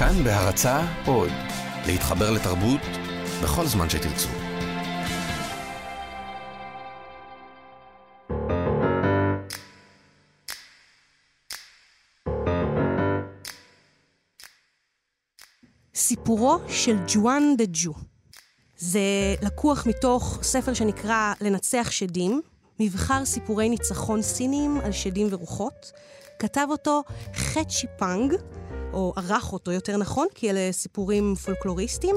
כאן בהרצה עוד, להתחבר לתרבות בכל זמן שתרצו. סיפורו של ג'ואן דה ג'ו. זה לקוח מתוך ספר שנקרא לנצח שדים, מבחר סיפורי ניצחון סינים על שדים ורוחות. כתב אותו חט שיפנג, או ערך אותו יותר נכון, כי אלה סיפורים פולקלוריסטיים,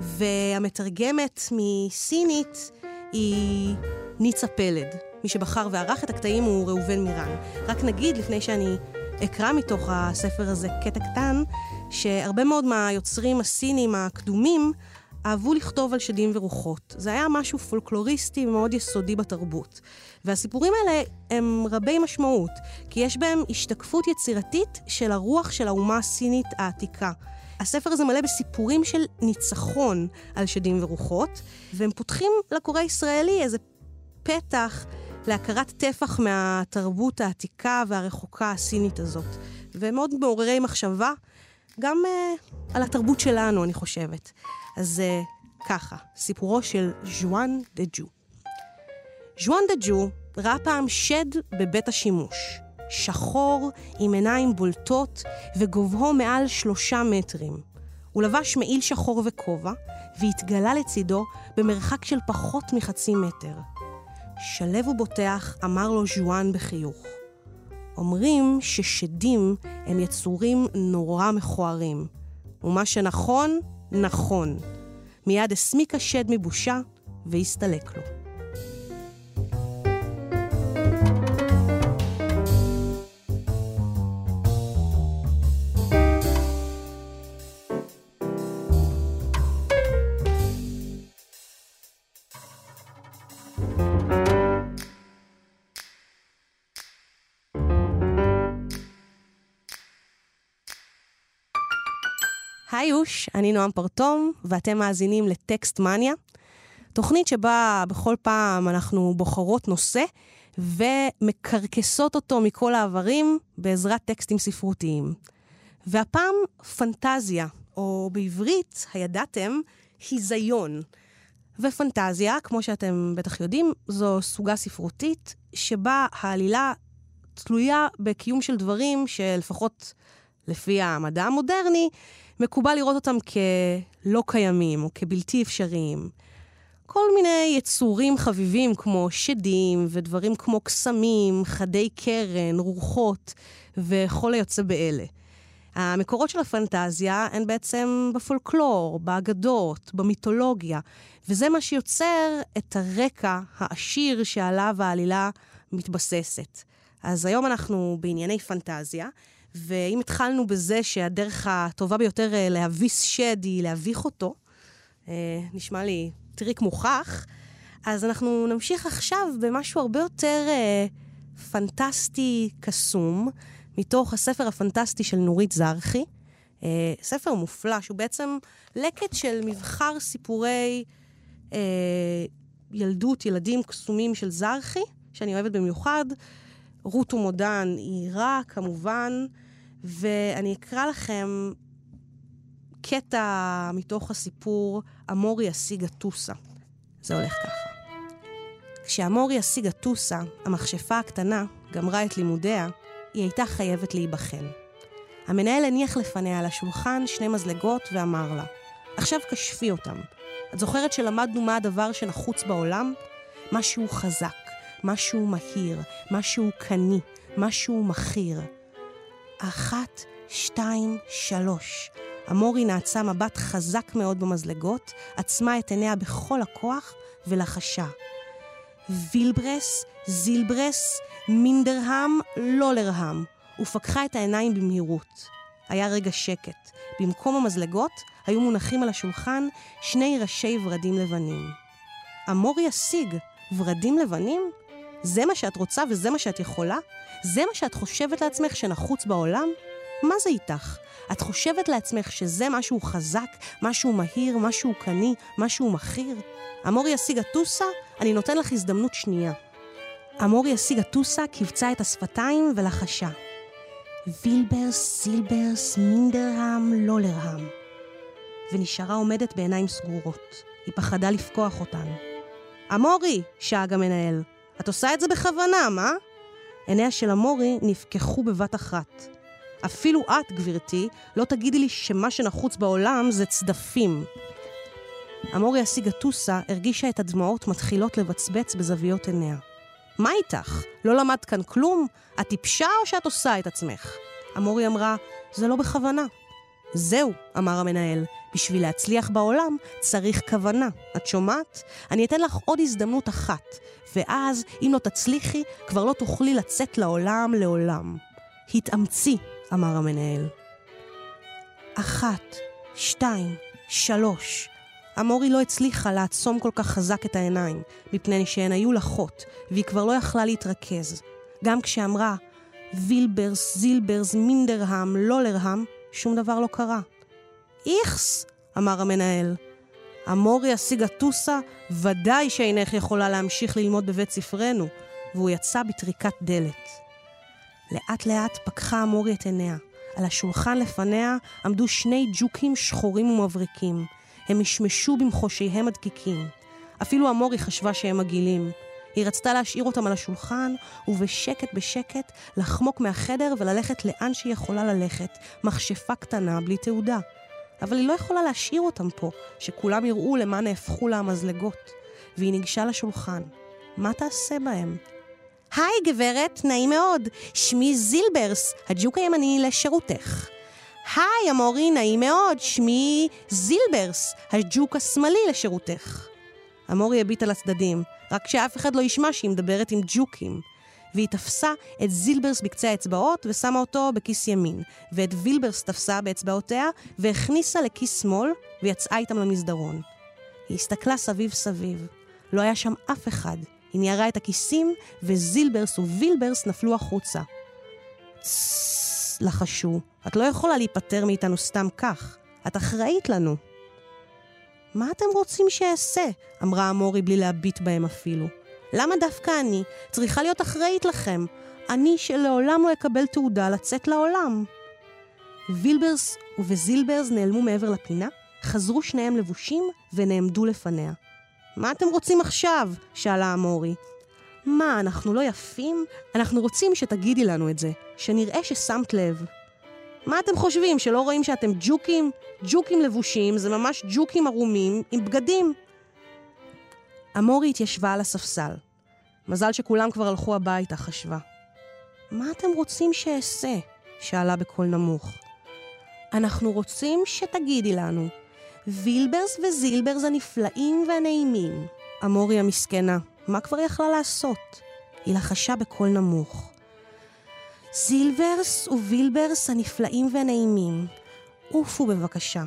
והמתרגמת מסינית היא ניצה פלד. מי שבחר וערך את הקטעים הוא ראובן מירן. רק נגיד, לפני שאני אקרא מתוך הספר הזה קטע קטן, שהרבה מאוד מהיוצרים הסינים הקדומים אהבו לכתוב על שדים ורוחות. זה היה משהו פולקלוריסטי ומאוד יסודי בתרבות. והסיפורים האלה הם רבי משמעות, כי יש בהם השתקפות יצירתית של הרוח של האומה הסינית העתיקה. הספר הזה מלא בסיפורים של ניצחון על שדים ורוחות, והם פותחים לקורא הישראלי איזה פתח להכרת טפח מהתרבות העתיקה והרחוקה הסינית הזאת. והם מאוד מעוררי מחשבה, גם uh, על התרבות שלנו, אני חושבת. אז uh, ככה, סיפורו של ז'ואן דה ג'ו. ז'ואן דה ג'ו ראה פעם שד בבית השימוש. שחור, עם עיניים בולטות, וגובהו מעל שלושה מטרים. הוא לבש מעיל שחור וכובע, והתגלה לצידו במרחק של פחות מחצי מטר. שלב ובוטח, אמר לו ז'ואן בחיוך. אומרים ששדים הם יצורים נורא מכוערים, ומה שנכון, נכון. מיד הסמיק השד מבושה והסתלק לו. היי אוש, אני נועם פרטום, ואתם מאזינים לטקסט מניה, תוכנית שבה בכל פעם אנחנו בוחרות נושא ומקרקסות אותו מכל העברים בעזרת טקסטים ספרותיים. והפעם פנטזיה, או בעברית, הידעתם, היזיון. ופנטזיה, כמו שאתם בטח יודעים, זו סוגה ספרותית שבה העלילה תלויה בקיום של דברים שלפחות לפי המדע המודרני, מקובל לראות אותם כלא קיימים או כבלתי אפשריים. כל מיני יצורים חביבים כמו שדים ודברים כמו קסמים, חדי קרן, רוחות וכל היוצא באלה. המקורות של הפנטזיה הן בעצם בפולקלור, באגדות, במיתולוגיה, וזה מה שיוצר את הרקע העשיר שעליו העלילה מתבססת. אז היום אנחנו בענייני פנטזיה, ואם התחלנו בזה שהדרך הטובה ביותר אה, להביס שד היא להביך אותו, אה, נשמע לי טריק מוכח, אז אנחנו נמשיך עכשיו במשהו הרבה יותר אה, פנטסטי קסום, מתוך הספר הפנטסטי של נורית זרחי. ספר מופלא, שהוא בעצם לקט של מבחר סיפורי ילדות, ילדים קסומים של זרחי, שאני אוהבת במיוחד. רות ומודן היא רע, כמובן. ואני אקרא לכם קטע מתוך הסיפור אמורי השיגה טוסה. זה הולך ככה. כשאמורי השיגה טוסה, המכשפה הקטנה, גמרה את לימודיה, היא הייתה חייבת להיבחן. המנהל הניח לפניה על השולחן שני מזלגות ואמר לה, עכשיו כשפי אותם. את זוכרת שלמדנו מה הדבר שנחוץ בעולם? משהו חזק, משהו מהיר, משהו קני, משהו מכיר. אחת, שתיים, שלוש. המורי נעצה מבט חזק מאוד במזלגות, עצמה את עיניה בכל הכוח ולחשה. וילברס, זילברס, מינדרהם, לא לרהם, ופקחה את העיניים במהירות. היה רגע שקט. במקום המזלגות היו מונחים על השולחן שני ראשי ורדים לבנים. המורי השיג, ורדים לבנים? זה מה שאת רוצה וזה מה שאת יכולה? זה מה שאת חושבת לעצמך שנחוץ בעולם? מה זה איתך? את חושבת לעצמך שזה משהו חזק, משהו מהיר, משהו קני, משהו מכיר? אמורי השיגה טוסה, אני נותן לך הזדמנות שנייה. אמורי השיגה טוסה, קיבצה את השפתיים ולחשה. וילברס, סילברס, מינדרהם, לולרהם. ונשארה עומדת בעיניים סגורות. היא פחדה לפקוח אותן. אמורי! שאג המנהל. את עושה את זה בכוונה, מה? עיניה של אמורי נפקחו בבת אחת. אפילו את, גברתי, לא תגידי לי שמה שנחוץ בעולם זה צדפים. אמורי הסיגטוסה הרגישה את הדמעות מתחילות לבצבץ בזוויות עיניה. מה איתך? לא למדת כאן כלום? את טיפשה או שאת עושה את עצמך? אמורי אמרה, זה לא בכוונה. זהו, אמר המנהל, בשביל להצליח בעולם צריך כוונה. את שומעת? אני אתן לך עוד הזדמנות אחת, ואז, אם לא תצליחי, כבר לא תוכלי לצאת לעולם לעולם. התאמצי, אמר המנהל. אחת, שתיים, שלוש. המורי לא הצליחה לעצום כל כך חזק את העיניים, מפני שהן היו לחות, והיא כבר לא יכלה להתרכז. גם כשאמרה וילברס, זילברס, מינדרהם, לולרהם, שום דבר לא קרה. איכס, אמר המנהל. המורי הסיגטוסה, ודאי שאינך יכולה להמשיך ללמוד בבית ספרנו, והוא יצא בטריקת דלת. לאט לאט פקחה המורי את עיניה. על השולחן לפניה עמדו שני ג'וקים שחורים ומבריקים. הם משמשו במחושיהם הדקיקים. אפילו המורי חשבה שהם מגעילים. היא רצתה להשאיר אותם על השולחן, ובשקט בשקט לחמוק מהחדר וללכת לאן שהיא יכולה ללכת, מכשפה קטנה בלי תעודה. אבל היא לא יכולה להשאיר אותם פה, שכולם יראו למה נהפכו לה המזלגות. והיא ניגשה לשולחן. מה תעשה בהם? היי גברת, נעים מאוד. שמי זילברס, הג'וק הימני לשירותך. היי אמורי, נעים מאוד. שמי זילברס, הג'וק השמאלי לשירותך. אמורי הביט לצדדים, רק שאף אחד לא ישמע שהיא מדברת עם ג'וקים. והיא תפסה את זילברס בקצה האצבעות ושמה אותו בכיס ימין, ואת וילברס תפסה באצבעותיה והכניסה לכיס שמאל ויצאה איתם למסדרון. היא הסתכלה סביב סביב. לא היה שם אף אחד. היא ניירה את הכיסים, וזילברס ווילברס נפלו החוצה. לחשו, את לא יכולה להיפטר מאיתנו סתם כך. את אחראית לנו. מה אתם רוצים שאעשה? אמרה המורי בלי להביט בהם אפילו. למה דווקא אני צריכה להיות אחראית לכם? אני שלעולם לא אקבל תעודה לצאת לעולם. וילברס וזילברס נעלמו מעבר לפינה, חזרו שניהם לבושים ונעמדו לפניה. מה אתם רוצים עכשיו? שאלה המורי. מה, אנחנו לא יפים? אנחנו רוצים שתגידי לנו את זה, שנראה ששמת לב. מה אתם חושבים, שלא רואים שאתם ג'וקים? ג'וקים לבושים זה ממש ג'וקים ערומים עם בגדים. המורי התיישבה על הספסל. מזל שכולם כבר הלכו הביתה, חשבה. מה אתם רוצים שאעשה? שאלה בקול נמוך. אנחנו רוצים שתגידי לנו. וילברס וזילברס הנפלאים והנעימים. המורי המסכנה, מה כבר יכלה לעשות? היא לחשה בקול נמוך. זילברס ווילברס הנפלאים והנעימים, עופו בבקשה.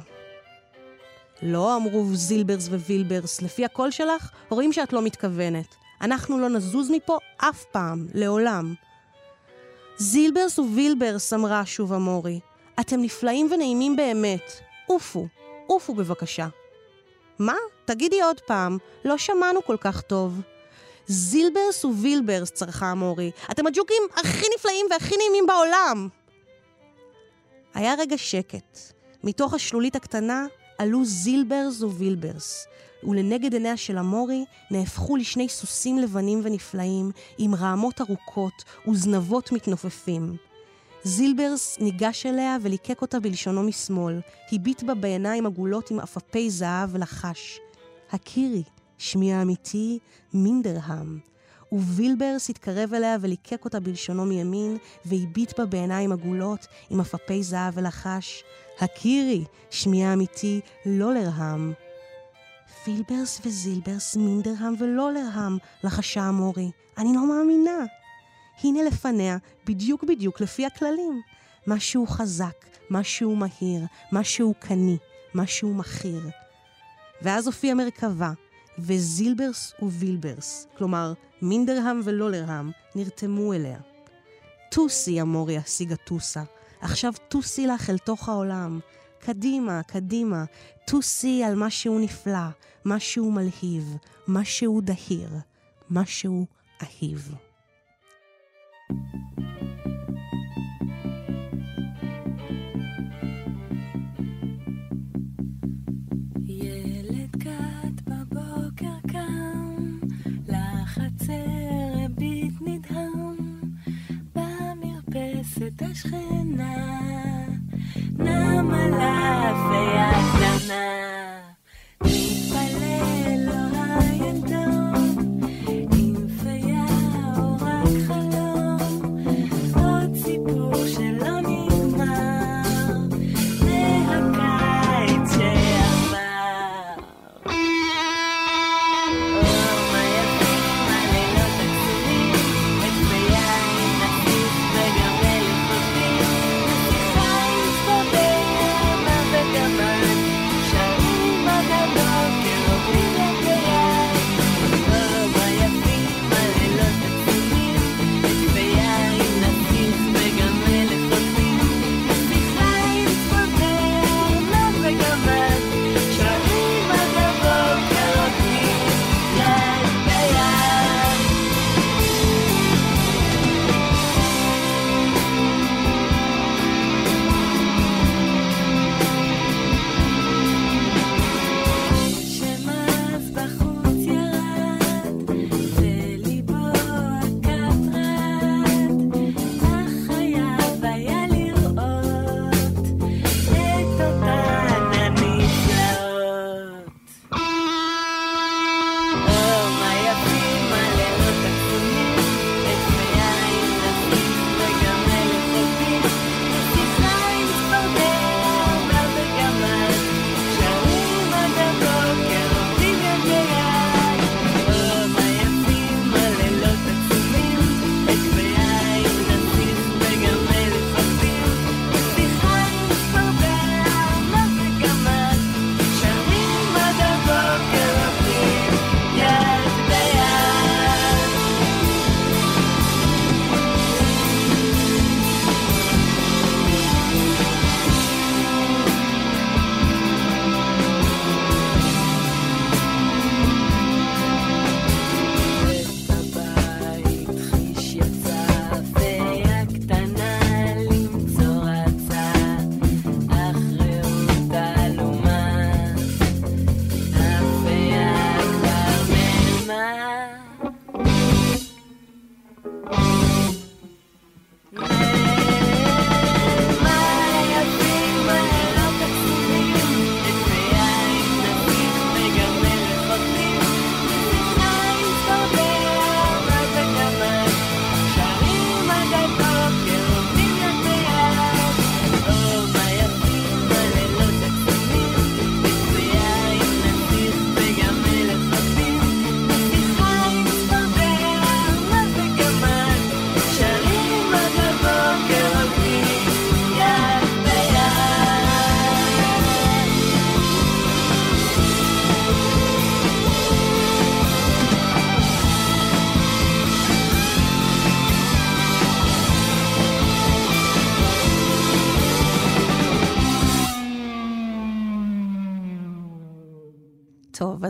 לא אמרו זילברס ווילברס, לפי הקול שלך, רואים שאת לא מתכוונת. אנחנו לא נזוז מפה אף פעם, לעולם. זילברס ווילברס, אמרה שוב המורי, אתם נפלאים ונעימים באמת. עופו, עופו בבקשה. מה? תגידי עוד פעם, לא שמענו כל כך טוב. זילברס ווילברס, צרחה המורי. אתם הג'וקים הכי נפלאים והכי נעימים בעולם! היה רגע שקט. מתוך השלולית הקטנה עלו זילברס ווילברס, ולנגד עיניה של המורי נהפכו לשני סוסים לבנים ונפלאים, עם רעמות ארוכות וזנבות מתנופפים. זילברס ניגש אליה וליקק אותה בלשונו משמאל, הביט בה בעיניים עגולות עם עפפי זהב ולחש. הכירי, שמי האמיתי, מינדרהם. ווילברס התקרב אליה וליקק אותה בלשונו מימין, והביט בה בעיניים עגולות עם עפפי זהב ולחש. הכירי, שמי האמיתי, לולרהם. וילברס וזילברס, מינדרהם ולולרהם, לחשה המורי. אני לא מאמינה. הנה לפניה, בדיוק בדיוק לפי הכללים. משהו חזק, משהו מהיר, משהו קני, משהו מכיר. ואז הופיעה מרכבה, וזילברס ווילברס, כלומר מינדרהם ולולרהם, נרתמו אליה. טוסי, המוריה, סיגטוסה, עכשיו טוסי לך אל תוך העולם. קדימה, קדימה, טוסי על משהו נפלא, משהו מלהיב, משהו דהיר, משהו אהיב. את השכנה, נמה לה ויד ננה.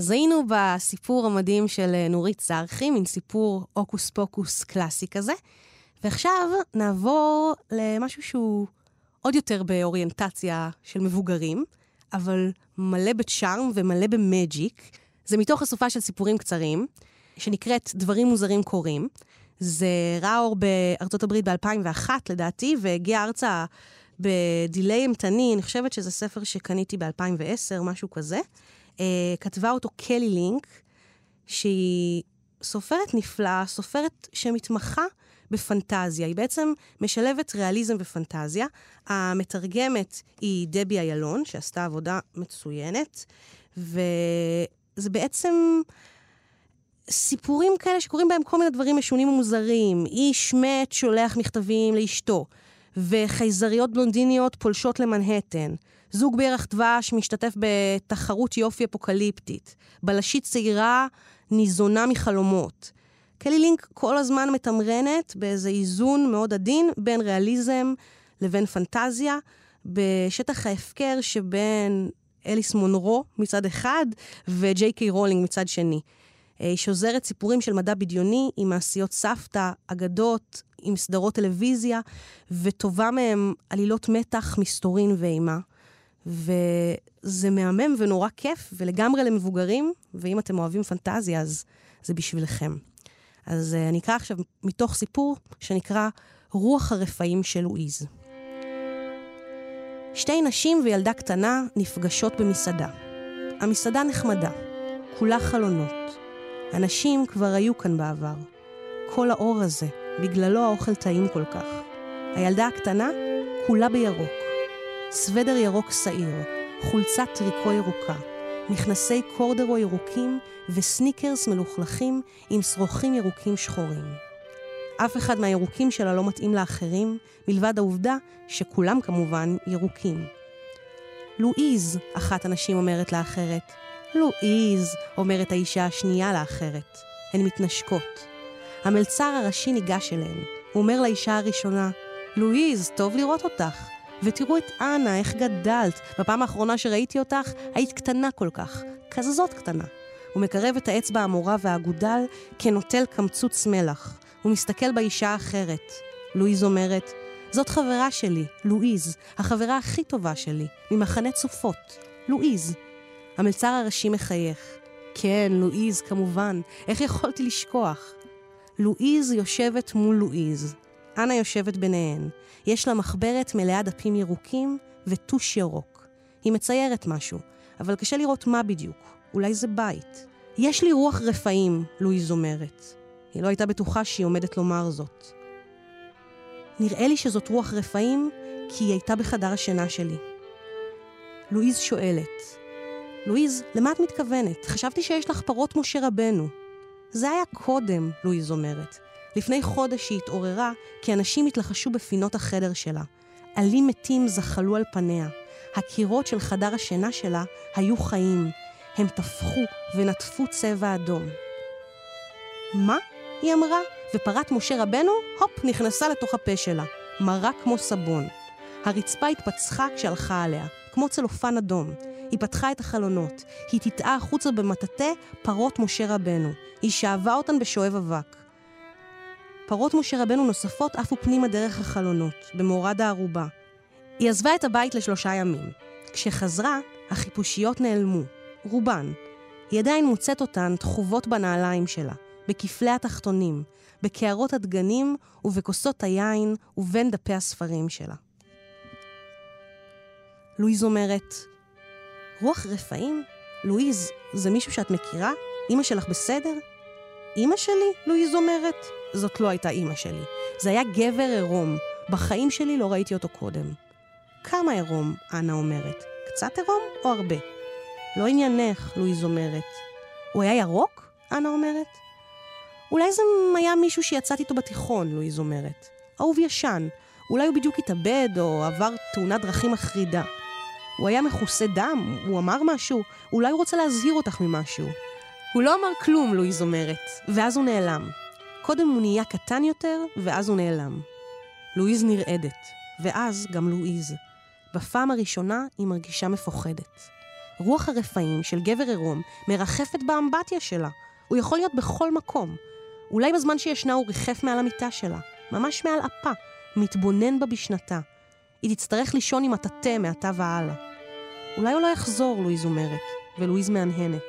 אז היינו בסיפור המדהים של אה, נורית זרחי, מין סיפור הוקוס פוקוס קלאסי כזה. ועכשיו נעבור למשהו שהוא עוד יותר באוריינטציה של מבוגרים, אבל מלא בצ'ארם ומלא במג'יק. זה מתוך אסופה של סיפורים קצרים, שנקראת דברים מוזרים קורים. זה ראה אור בארצות הברית ב-2001 לדעתי, והגיע ארצה בדיליי אימתני, אני חושבת שזה ספר שקניתי ב-2010, משהו כזה. אה, כתבה אותו קלי לינק, שהיא סופרת נפלאה, סופרת שמתמחה בפנטזיה. היא בעצם משלבת ריאליזם ופנטזיה. המתרגמת היא דבי איילון, שעשתה עבודה מצוינת, וזה בעצם... סיפורים כאלה שקורים בהם כל מיני דברים משונים ומוזרים. איש מת שולח מכתבים לאשתו, וחייזריות בלונדיניות פולשות למנהטן. זוג בירח דבש משתתף בתחרות יופי אפוקליפטית. בלשית צעירה ניזונה מחלומות. קלי לינק כל הזמן מתמרנת באיזה איזון מאוד עדין בין ריאליזם לבין פנטזיה, בשטח ההפקר שבין אליס מונרו מצד אחד וג'יי קיי רולינג מצד שני. אה, היא שוזרת סיפורים של מדע בדיוני עם מעשיות סבתא, אגדות, עם סדרות טלוויזיה, וטובה מהם עלילות מתח, מסתורין ואימה. וזה מהמם ונורא כיף, ולגמרי למבוגרים, ואם אתם אוהבים פנטזיה, אז זה בשבילכם. אז uh, אני אקרא עכשיו מתוך סיפור שנקרא רוח הרפאים של לואיז. שתי נשים וילדה קטנה נפגשות במסעדה. המסעדה נחמדה, כולה חלונות. אנשים כבר היו כאן בעבר. כל האור הזה, בגללו האוכל טעים כל כך. הילדה הקטנה, כולה בירוק. סוודר ירוק שעיר, חולצת טריקו ירוקה, מכנסי קורדרו ירוקים וסניקרס מלוכלכים עם שרוכים ירוקים שחורים. אף אחד מהירוקים שלה לא מתאים לאחרים, מלבד העובדה שכולם כמובן ירוקים. לואיז, אחת הנשים אומרת לאחרת. לואיז, אומרת האישה השנייה לאחרת. הן מתנשקות. המלצר הראשי ניגש אליהן. הוא אומר לאישה הראשונה, לואיז, טוב לראות אותך. ותראו את אנה, איך גדלת. בפעם האחרונה שראיתי אותך, היית קטנה כל כך. כזאת קטנה. הוא מקרב את האצבע המורה והאגודל כנוטל קמצוץ מלח. הוא מסתכל באישה האחרת. לואיז אומרת, זאת חברה שלי, לואיז, החברה הכי טובה שלי, ממחנה צופות. לואיז. המלצר הראשי מחייך. כן, לואיז, כמובן. איך יכולתי לשכוח? לואיז יושבת מול לואיז. אנה יושבת ביניהן. יש לה מחברת מלאה דפים ירוקים וטוש ירוק. היא מציירת משהו, אבל קשה לראות מה בדיוק. אולי זה בית. יש לי רוח רפאים, לואיז אומרת. היא לא הייתה בטוחה שהיא עומדת לומר זאת. נראה לי שזאת רוח רפאים, כי היא הייתה בחדר השינה שלי. לואיז שואלת, לואיז, למה את מתכוונת? חשבתי שיש לך פרות משה רבנו. זה היה קודם, לואיז אומרת. לפני חודש היא התעוררה, כי אנשים התלחשו בפינות החדר שלה. עלים מתים זחלו על פניה. הקירות של חדר השינה שלה היו חיים. הם טפחו ונטפו צבע אדום. מה? היא אמרה, ופרת משה רבנו, הופ, נכנסה לתוך הפה שלה. מרה כמו סבון. הרצפה התפצחה כשהלכה עליה, כמו צלופן אדום. היא פתחה את החלונות. היא תטעה החוצה במטאטא פרות משה רבנו. היא שאבה אותן בשואב אבק. פרות משה רבנו נוספות עפו פנימה דרך החלונות, במורד הערובה. היא עזבה את הבית לשלושה ימים. כשחזרה, החיפושיות נעלמו, רובן. היא עדיין מוצאת אותן תחובות בנעליים שלה, בכפלי התחתונים, בקערות הדגנים ובכוסות היין ובין דפי הספרים שלה. לואיז אומרת, רוח רפאים? לואיז, זה מישהו שאת מכירה? אמא שלך בסדר? אמא שלי? לואיז אומרת. זאת לא הייתה אמא שלי. זה היה גבר עירום. בחיים שלי לא ראיתי אותו קודם. כמה עירום? אנה אומרת. קצת עירום או הרבה? לא עניינך, לואיז אומרת. הוא היה ירוק? אנה אומרת. אולי זה היה מישהו שיצאתי איתו בתיכון, לואיז אומרת. אהוב ישן. אולי הוא בדיוק התאבד או עבר תאונת דרכים מחרידה. הוא היה מכוסה דם, הוא אמר משהו, אולי הוא רוצה להזהיר אותך ממשהו. הוא לא אמר כלום, לואיז אומרת, ואז הוא נעלם. קודם הוא נהיה קטן יותר, ואז הוא נעלם. לואיז נרעדת, ואז גם לואיז. בפעם הראשונה היא מרגישה מפוחדת. רוח הרפאים של גבר עירום מרחפת באמבטיה שלה. הוא יכול להיות בכל מקום. אולי בזמן שישנה הוא ריחף מעל המיטה שלה, ממש מעל אפה, מתבונן בה בשנתה. היא תצטרך לישון עם הטאטא מעתה והלאה. אולי הוא לא יחזור, לואיז אומרת, ולואיז מהנהנת.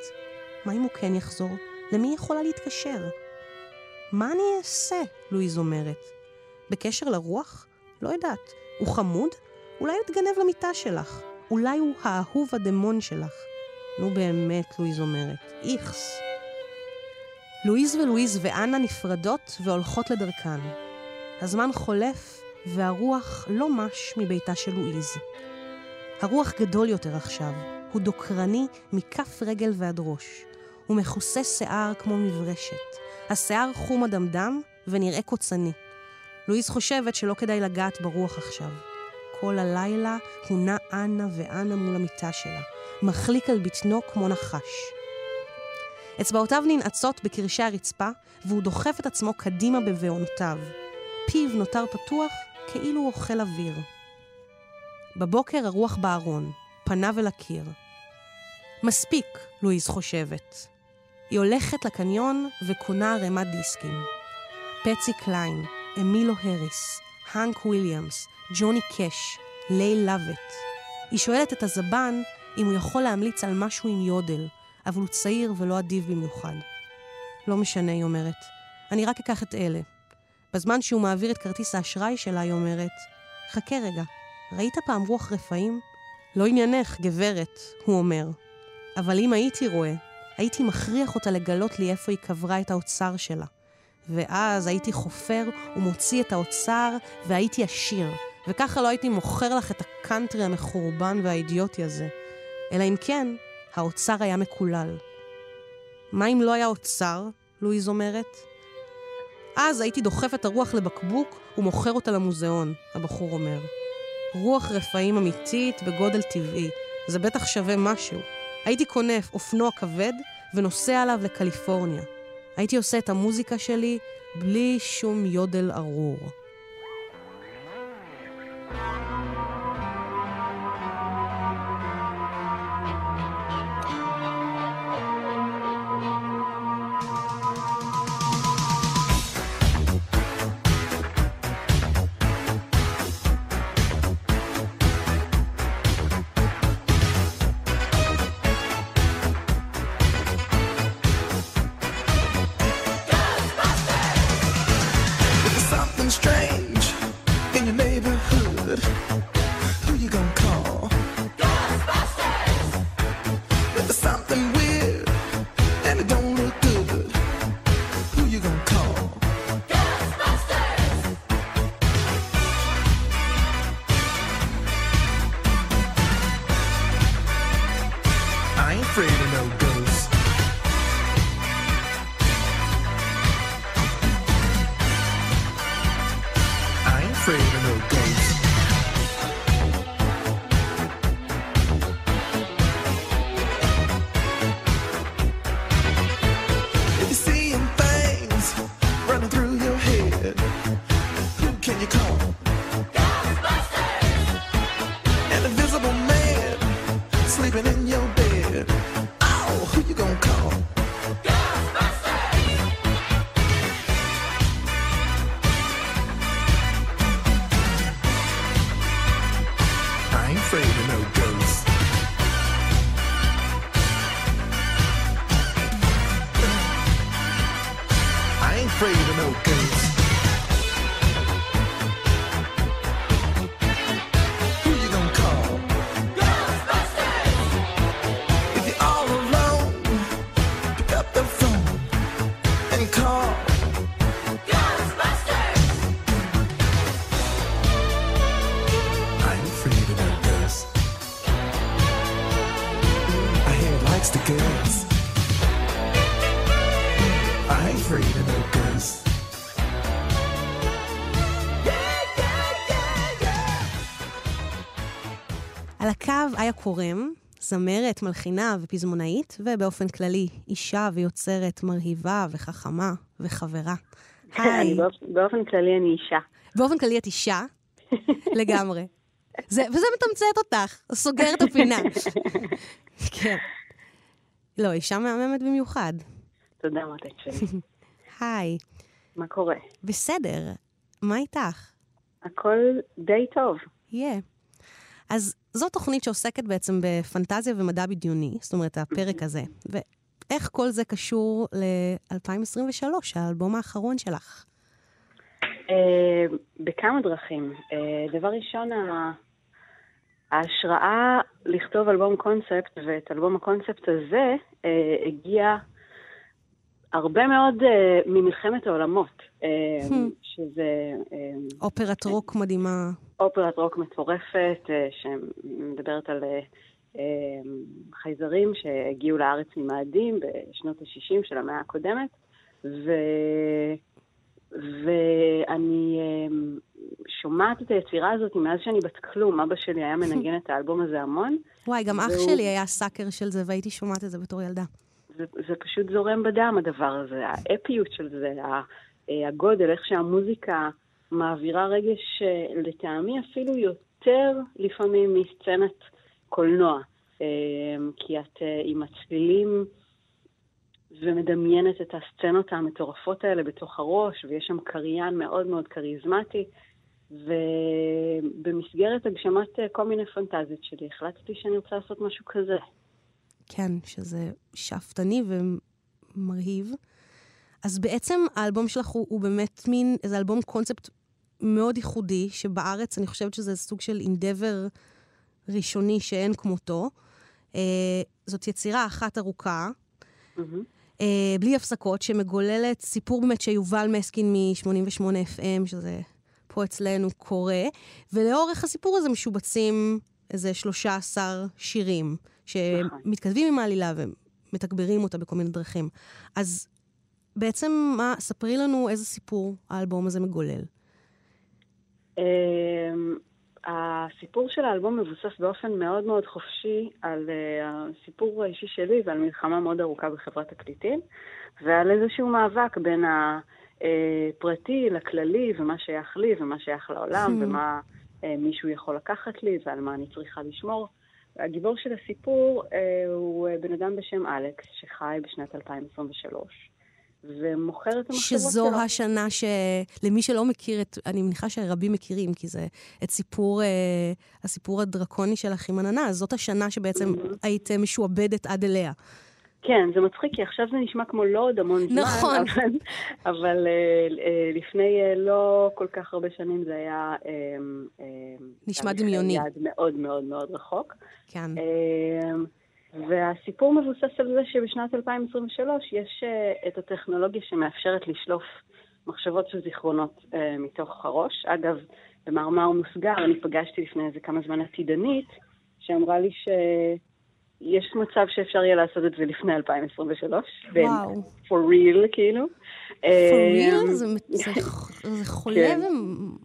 מה אם הוא כן יחזור? למי היא יכולה להתקשר? מה אני אעשה? לואיז אומרת. בקשר לרוח? לא יודעת. הוא חמוד? אולי הוא יתגנב למיטה שלך. אולי הוא האהוב הדמון שלך. נו באמת, לואיז אומרת. איכס. לואיז ולואיז ואנה נפרדות והולכות לדרכן. הזמן חולף, והרוח לא מש מביתה של לואיז. הרוח גדול יותר עכשיו, הוא דוקרני מכף רגל ועד ראש. הוא מכוסה שיער כמו מברשת. השיער חום אדמדם ונראה קוצני. לואיז חושבת שלא כדאי לגעת ברוח עכשיו. כל הלילה הוא נע אנה ואנה מול המיטה שלה, מחליק על בטנו כמו נחש. אצבעותיו ננעצות בקרשי הרצפה, והוא דוחף את עצמו קדימה בבעונותיו. פיו נותר פתוח כאילו הוא אוכל אוויר. בבוקר הרוח בארון, פניו אל הקיר. מספיק, לואיז חושבת. היא הולכת לקניון וקונה ערימת דיסקים. פטסי קליין, אמילו הריס, האנק וויליאמס, ג'וני קאש, לייל לאבט. היא שואלת את הזבן אם הוא יכול להמליץ על משהו עם יודל, אבל הוא צעיר ולא אדיב במיוחד. לא משנה, היא אומרת. אני רק אקח את אלה. בזמן שהוא מעביר את כרטיס האשראי שלה, היא אומרת, חכה רגע, ראית פעם רוח רפאים? לא עניינך, גברת, הוא אומר. אבל אם הייתי רואה, הייתי מכריח אותה לגלות לי איפה היא קברה את האוצר שלה. ואז הייתי חופר ומוציא את האוצר והייתי עשיר. וככה לא הייתי מוכר לך את הקאנטרי המחורבן והאידיוטי הזה. אלא אם כן, האוצר היה מקולל. מה אם לא היה אוצר? לואיז אומרת. אז הייתי דוחף את הרוח לבקבוק ומוכר אותה למוזיאון, הבחור אומר. רוח רפאים אמיתית בגודל טבעי. זה בטח שווה משהו. הייתי קונה אופנוע כבד ונוסע עליו לקליפורניה. הייתי עושה את המוזיקה שלי בלי שום יודל ארור. איה קורם, זמרת, מלחינה ופזמונאית, ובאופן כללי אישה ויוצרת מרהיבה וחכמה וחברה. היי. באופן כללי אני אישה. באופן כללי את אישה? לגמרי. זה, וזה מתמצת אותך, סוגר את הפינה. כן. לא, אישה מהממת במיוחד. תודה, מותק שלי. היי. מה קורה? בסדר. מה איתך? הכל די טוב. יהיה. Yeah. אז זו תוכנית שעוסקת בעצם בפנטזיה ומדע בדיוני, זאת אומרת, הפרק הזה. ואיך כל זה קשור ל-2023, האלבום האחרון שלך? אה, בכמה דרכים. אה, דבר ראשון, ההשראה לכתוב אלבום קונספט, ואת אלבום הקונספט הזה אה, הגיע הרבה מאוד ממלחמת העולמות, hmm. שזה... אופרת רוק מדהימה. אופרת רוק מטורפת, אה, שמדברת על אה, אה, חייזרים שהגיעו לארץ ממאדים בשנות ה-60 של המאה הקודמת, ו... ואני שומעת את היצירה הזאת מאז שאני בת כלום. אבא שלי היה מנגן את האלבום הזה המון. וואי, גם והוא... אח שלי היה סאקר של זה, והייתי שומעת את זה בתור ילדה. זה, זה פשוט זורם בדם, הדבר הזה. האפיות של זה, הגודל, איך שהמוזיקה מעבירה רגש אה, לטעמי אפילו יותר לפעמים מסצנת קולנוע. אה, כי את אה, עם הצלילים ומדמיינת את הסצנות המטורפות האלה בתוך הראש, ויש שם קריין מאוד מאוד כריזמטי. ובמסגרת הגשמת כל מיני פנטזיות שלי, החלטתי שאני רוצה לעשות משהו כזה. כן, שזה שאפתני ומרהיב. אז בעצם האלבום שלך הוא, הוא באמת מין, איזה אלבום קונספט מאוד ייחודי, שבארץ אני חושבת שזה סוג של אינדבר ראשוני שאין כמותו. אה, זאת יצירה אחת ארוכה, mm-hmm. אה, בלי הפסקות, שמגוללת סיפור באמת שיובל מסקין מ-88 FM, שזה פה אצלנו קורא, ולאורך הסיפור הזה משובצים איזה 13 שירים, שמתכתבים עם העלילה ומתגברים אותה בכל מיני דרכים. אז בעצם, מה, ספרי לנו איזה סיפור האלבום הזה מגולל. אמ, הסיפור של האלבום מבוסס באופן מאוד מאוד חופשי על uh, הסיפור האישי שלי ועל מלחמה מאוד ארוכה בחברת תקליטים, ועל איזשהו מאבק בין הפרטי לכללי, ומה שייך לי ומה שייך לעולם. ומה uh, מישהו יכול לקחת לי, ועל מה אני צריכה לשמור. הגיבור של הסיפור uh, הוא בן אדם בשם אלכס, שחי בשנת 2023. ומוכר את המחשבות שלו. שזו השנה שלמי שלא מכיר, את, אני מניחה שרבים מכירים, כי זה את סיפור, אה, הסיפור הדרקוני שלך עם עננה, זאת השנה שבעצם mm-hmm. היית משועבדת עד אליה. כן, זה מצחיק, כי עכשיו זה נשמע כמו לא עוד המון זמן. נכון. אבל, אבל אה, אה, לפני אה, לא כל כך הרבה שנים זה היה... נשמע דמיוני. יעד מאוד מאוד מאוד רחוק. כן. והסיפור מבוסס על זה שבשנת 2023 יש את הטכנולוגיה שמאפשרת לשלוף מחשבות וזיכרונות מתוך הראש. אגב, במאמר מוסגר, אני פגשתי לפני איזה כמה זמן עתידנית, שאמרה לי שיש מצב שאפשר יהיה לעשות את זה לפני 2023. וואו. for real, כאילו. for real? Um, זה, זה, זה חולה, כן.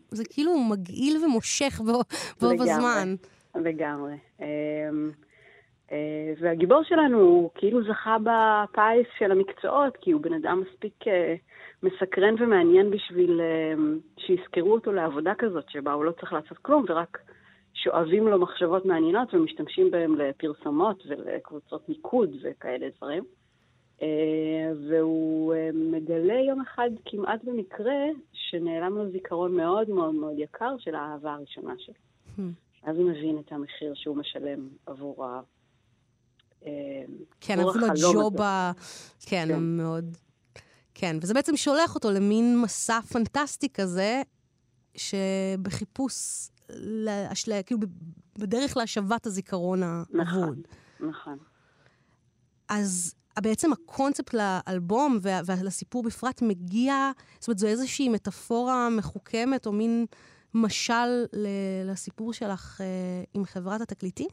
זה כאילו מגעיל ומושך בו, בו בזמן. לגמרי. Um, אה, והגיבור שלנו הוא כאילו זכה בפיס של המקצועות, כי הוא בן אדם מספיק אה, מסקרן ומעניין בשביל אה, שיזכרו אותו לעבודה כזאת, שבה הוא לא צריך לעשות כלום, ורק שואבים לו מחשבות מעניינות ומשתמשים בהם לפרסומות ולקבוצות מיקוד וכאלה דברים. והוא מגלה יום אחד כמעט במקרה שנעלם לו זיכרון מאוד מאוד מאוד יקר של האהבה הראשונה שלו. Hmm. אז הוא מבין את המחיר שהוא משלם עבור כן, אפילו הג'ובה, כן, כן, מאוד... כן, וזה בעצם שולח אותו למין מסע פנטסטי כזה, שבחיפוש, להשלה, כאילו בדרך להשבת הזיכרון האבוד. נכון, נכון. אז בעצם הקונספט לאלבום ולסיפור בפרט מגיע, זאת אומרת, זו איזושהי מטאפורה מחוכמת, או מין משל לסיפור שלך אה, עם חברת התקליטים?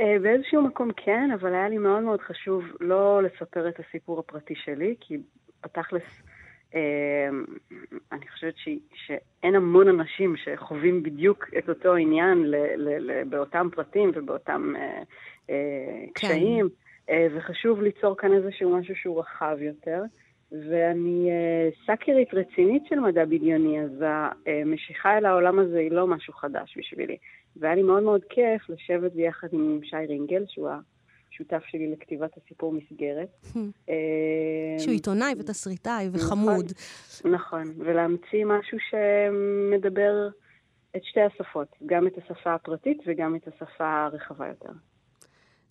אה, באיזשהו מקום כן, אבל היה לי מאוד מאוד חשוב לא לספר את הסיפור הפרטי שלי, כי בתכלס, אני חושבת ש, שאין המון אנשים שחווים בדיוק את אותו עניין ל, ל, ל, באותם פרטים ובאותם אה, אה, כן. קשיים, אה, וחשוב ליצור כאן איזשהו משהו שהוא רחב יותר. ואני אה, סאקרית רצינית של מדע בדיוני, אז המשיכה אל העולם הזה היא לא משהו חדש בשבילי. והיה לי מאוד מאוד כיף לשבת ביחד עם שי רינגל, שהוא השותף שלי לכתיבת הסיפור מסגרת. אה, שהוא עיתונאי ותסריטאי וחמוד. נכון, נכון, ולהמציא משהו שמדבר את שתי השפות, גם את השפה הפרטית וגם את השפה הרחבה יותר.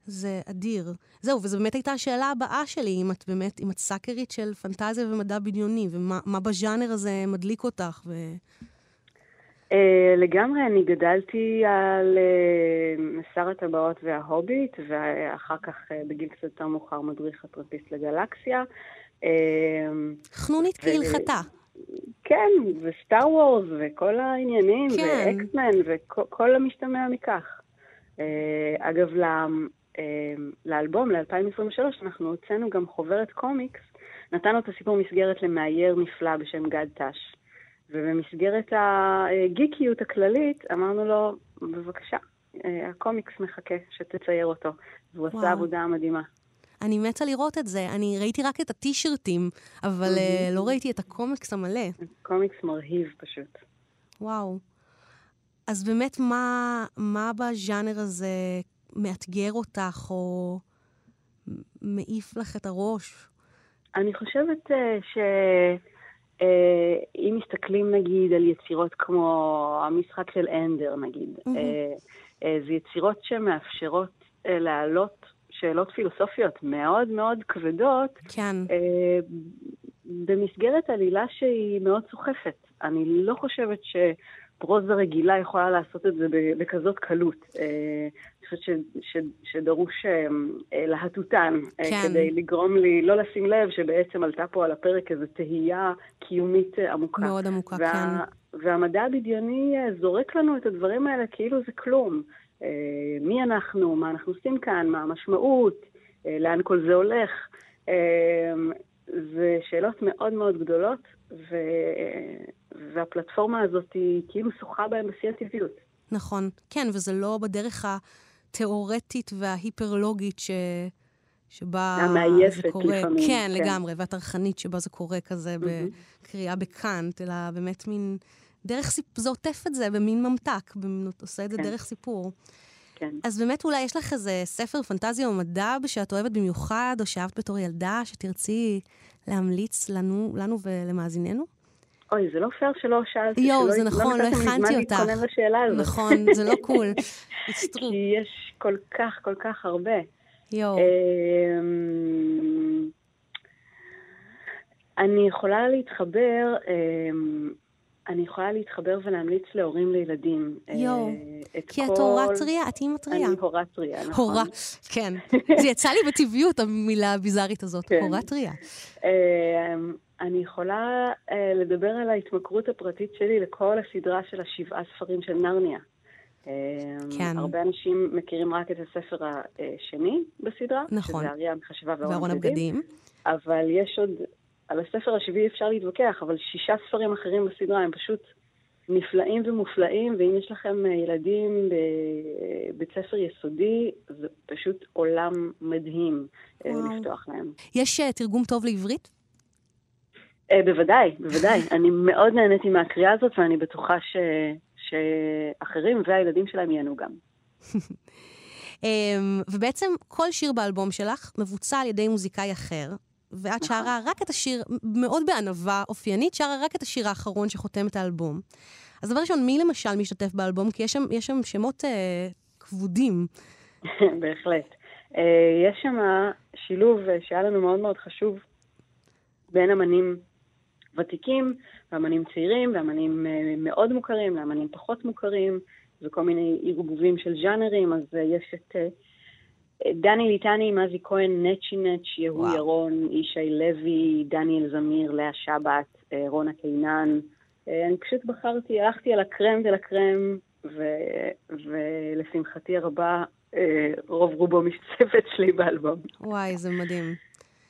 זה אדיר. זהו, וזו באמת הייתה השאלה הבאה שלי, אם את באמת, אם את סאקרית של פנטזיה ומדע בדיוני, ומה בז'אנר הזה מדליק אותך. ו... Uh, לגמרי, אני גדלתי על שר הטבעות וההוביט, ואחר כך uh, בגיל קצת יותר מאוחר מדריך הטרמפיסט לגלקסיה. חנונית כהלכתה. כן, וסטאר וורס וכל העניינים, כן. ואקסמן וכל המשתמע מכך. אגב, לאלבום, ל-2023, אנחנו הוצאנו גם חוברת קומיקס, נתנו את הסיפור מסגרת למאייר נפלא בשם גד תש. ובמסגרת הגיקיות הכללית, אמרנו לו, בבקשה, אה, הקומיקס מחכה שתצייר אותו. והוא עשה עבודה מדהימה. אני מתה לראות את זה. אני ראיתי רק את הטישרטים, אבל mm-hmm. לא ראיתי את הקומיקס המלא. קומיקס מרהיב פשוט. וואו. אז באמת, מה, מה בז'אנר הזה מאתגר אותך, או מעיף לך את הראש? אני חושבת uh, ש... אה, אם מסתכלים נגיד על יצירות כמו המשחק של אנדר נגיד, mm-hmm. זה יצירות שמאפשרות להעלות שאלות פילוסופיות מאוד מאוד כבדות, כן. במסגרת עלילה שהיא מאוד סוחפת. אני לא חושבת שפרוזה רגילה יכולה לעשות את זה בכזאת קלות. אני חושבת שדרוש להטוטן כן. כדי לגרום לי לא לשים לב שבעצם עלתה פה על הפרק איזו תהייה קיומית עמוקה. מאוד עמוקה, וה, כן. והמדע הבדיוני זורק לנו את הדברים האלה כאילו זה כלום. מי אנחנו, מה אנחנו עושים כאן, מה המשמעות, לאן כל זה הולך. זה שאלות מאוד מאוד גדולות, ו... והפלטפורמה הזאת היא כאילו שוחה בהן בשיא הטבעיות. נכון, כן, וזה לא בדרך התיאורטית וההיפרלוגית ש... שבה זה קורה. לפעמים. כן, כן, לגמרי, והטרחנית שבה זה קורה כזה mm-hmm. בקריאה בקאנט, אלא באמת מין דרך סיפור, זה עוטף את זה במין ממתק, במין, עושה את זה כן. דרך סיפור. כן. אז באמת אולי יש לך איזה ספר פנטזיה או מדע שאת אוהבת במיוחד, או שאהבת בתור ילדה, שתרצי להמליץ לנו, לנו ולמאזיננו? אוי, זה לא פייר שלא שאלתי. יואו, זה נכון, לא הכנתי אותך. נכון, זה לא קול. כי יש כל כך, כל כך הרבה. יואו. אמ, אני יכולה להתחבר אמ, אני יכולה להתחבר ולהמליץ להורים לילדים. יואו, אה, כי כל... את הורה טריה, את אימא טריה. אני הורה טריה, נכון. הורה, כן. זה יצא לי בטבעיות, המילה הביזארית הזאת, כן. הורה טריה. אה, אני יכולה אה, לדבר על ההתמכרות הפרטית שלי לכל הסדרה של השבעה ספרים של נרניה. כן. הרבה אנשים מכירים רק את הספר השני בסדרה, נכון. שזה אריה המחשבה וארון הבגדים. אבל יש עוד על הספר השביעי אפשר להתווכח, אבל שישה ספרים אחרים בסדרה הם פשוט נפלאים ומופלאים, ואם יש לכם אה, ילדים בבית ספר יסודי, זה פשוט עולם מדהים אה, וואו. לפתוח להם. יש uh, תרגום טוב לעברית? Uh, בוודאי, בוודאי. אני מאוד נהניתי מהקריאה הזאת, ואני בטוחה ש... שאחרים והילדים שלהם ייהנו גם. um, ובעצם כל שיר באלבום שלך מבוצע על ידי מוזיקאי אחר, ואת נכון. שרה רק את השיר, מאוד בענווה אופיינית, שרה רק את השיר האחרון שחותם את האלבום. אז דבר ראשון, מי למשל משתתף באלבום? כי יש שם, יש שם שמות אה, כבודים. בהחלט. אה, יש שם שילוב אה, שהיה לנו מאוד מאוד חשוב בין אמנים ותיקים ואמנים צעירים ואמנים אה, מאוד מוכרים לאמנים פחות מוכרים וכל מיני ערבובים של ז'אנרים, אז אה, יש את... אה, דני ליטני, מזי כהן, נצ'י נץ', יהוא ירון, ישי לוי, דניאל זמיר, לאה שבת, אה, רונה קינן. אה, אני פשוט בחרתי, הלכתי על הקרם דה לקרם, ולשמחתי הרבה, אה, רוב רובו משצפת שלי באלבום. וואי, זה מדהים.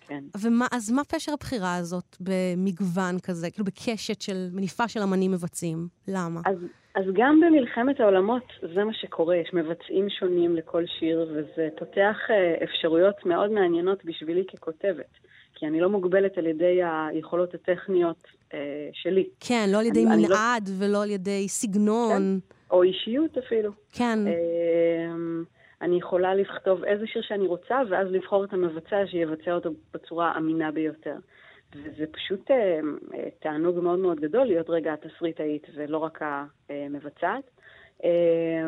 כן. ומה, אז מה פשר הבחירה הזאת במגוון כזה, כאילו בקשת של מניפה של אמנים מבצעים? למה? אז, אז גם במלחמת העולמות זה מה שקורה, יש מבצעים שונים לכל שיר, וזה פותח אה, אפשרויות מאוד מעניינות בשבילי ככותבת. כי אני לא מוגבלת על ידי היכולות הטכניות אה, שלי. כן, לא על ידי אני, מנעד אני לא... ולא על ידי סגנון. כן, או אישיות אפילו. כן. אה, אני יכולה לכתוב איזה שיר שאני רוצה, ואז לבחור את המבצע שיבצע אותו בצורה האמינה ביותר. וזה פשוט אה, אה, תענוג מאוד מאוד גדול להיות רגע התסריטאית ולא רק המבצעת. אה,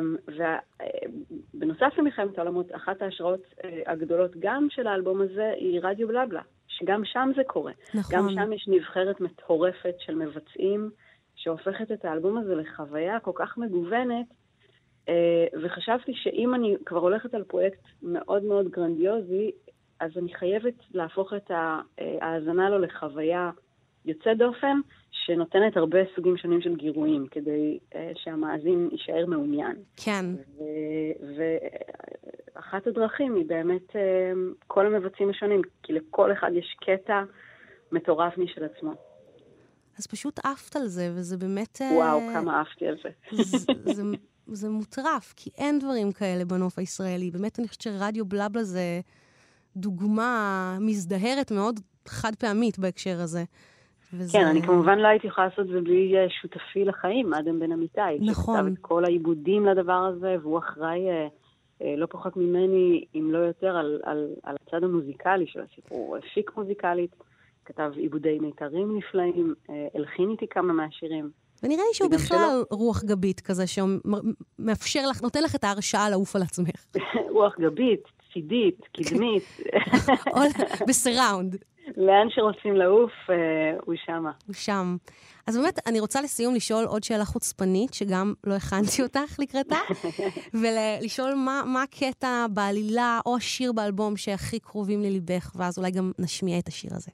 ובנוסף למלחמת העולמות, אחת ההשראות הגדולות גם של האלבום הזה היא רדיו בלבלה, שגם שם זה קורה. נכון. גם שם יש נבחרת מטורפת של מבצעים, שהופכת את האלבום הזה לחוויה כל כך מגוונת, וחשבתי שאם אני כבר הולכת על פרויקט מאוד מאוד גרנדיוזי, אז אני חייבת להפוך את ההאזנה לו לחוויה יוצאת דופן, שנותנת הרבה סוגים שונים של גירויים, כדי uh, שהמאזין יישאר מעוניין. כן. ואחת הדרכים היא באמת uh, כל המבצעים השונים, כי לכל אחד יש קטע מטורף משל עצמו. אז פשוט עפת על זה, וזה באמת... וואו, uh, כמה עפתי על זה. זה, זה, זה מוטרף, כי אין דברים כאלה בנוף הישראלי. באמת, אני חושבת שרדיו בלבלה זה דוגמה מזדהרת מאוד חד פעמית בהקשר הזה. וזה... כן, אני כמובן לא הייתי יכולה לעשות את זה בלי אה, שותפי לחיים, אדם בן אמיתי. נכון. שכתב את כל העיבודים לדבר הזה, והוא אחראי אה, אה, לא פחות ממני, אם לא יותר, על, על, על הצד המוזיקלי של הסיפור. הוא הפיק מוזיקלית, כתב עיבודי מיתרים נפלאים, הלחין איתי כמה מהשירים. ונראה לי שהוא בכלל שלא... רוח גבית כזה, שמאפשר לך, נותן לך את ההרשאה לעוף על עצמך. רוח גבית, צידית, קדמית. בסיראונד. לאן שרוצים לעוף, אה, הוא שמה. הוא שם. אז באמת, אני רוצה לסיום לשאול עוד שאלה חוצפנית, שגם לא הכנתי אותך לקראתה, ולשאול מה, מה הקטע בעלילה או השיר באלבום שהכי קרובים לליבך, ואז אולי גם נשמיע את השיר הזה.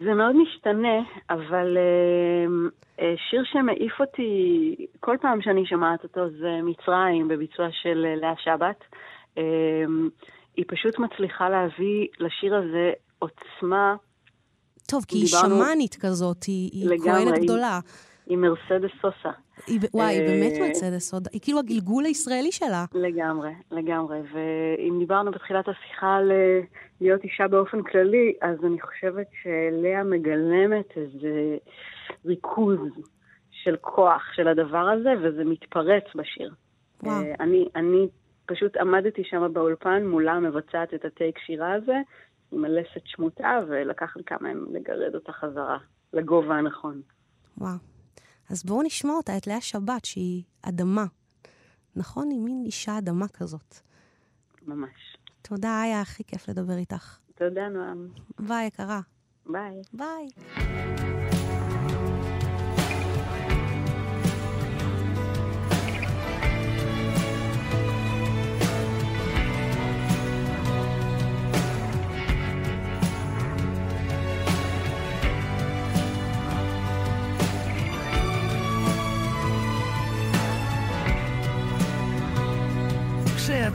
זה מאוד משתנה, אבל uh, שיר שמעיף אותי כל פעם שאני שומעת אותו זה מצרים בביצוע של לאה שבת. Uh, היא פשוט מצליחה להביא לשיר הזה עוצמה. טוב, כי היא שמאנית כזאת, היא, היא כהנת גדולה. היא מרסדס סוסה. היא, וואי, היא באמת אה, מרצדס סוסה. היא כאילו הגלגול הישראלי שלה. לגמרי, לגמרי. ואם דיברנו בתחילת השיחה על אה, להיות אישה באופן כללי, אז אני חושבת שלאה מגלמת איזה ריכוז של כוח של הדבר הזה, וזה מתפרץ בשיר. וואו. אה, אני, אני פשוט עמדתי שם באולפן מולה מבצעת את הטייק שירה הזה, עם הלסת שמוטה, ולקח לי כמה ימים לגרד אותה חזרה לגובה הנכון. וואו. אז בואו נשמע אותה, את לאה שבת, שהיא אדמה. נכון? היא מין אישה אדמה כזאת. ממש. תודה, היה הכי כיף לדבר איתך. תודה, נועם. ביי, יקרה. ביי. ביי.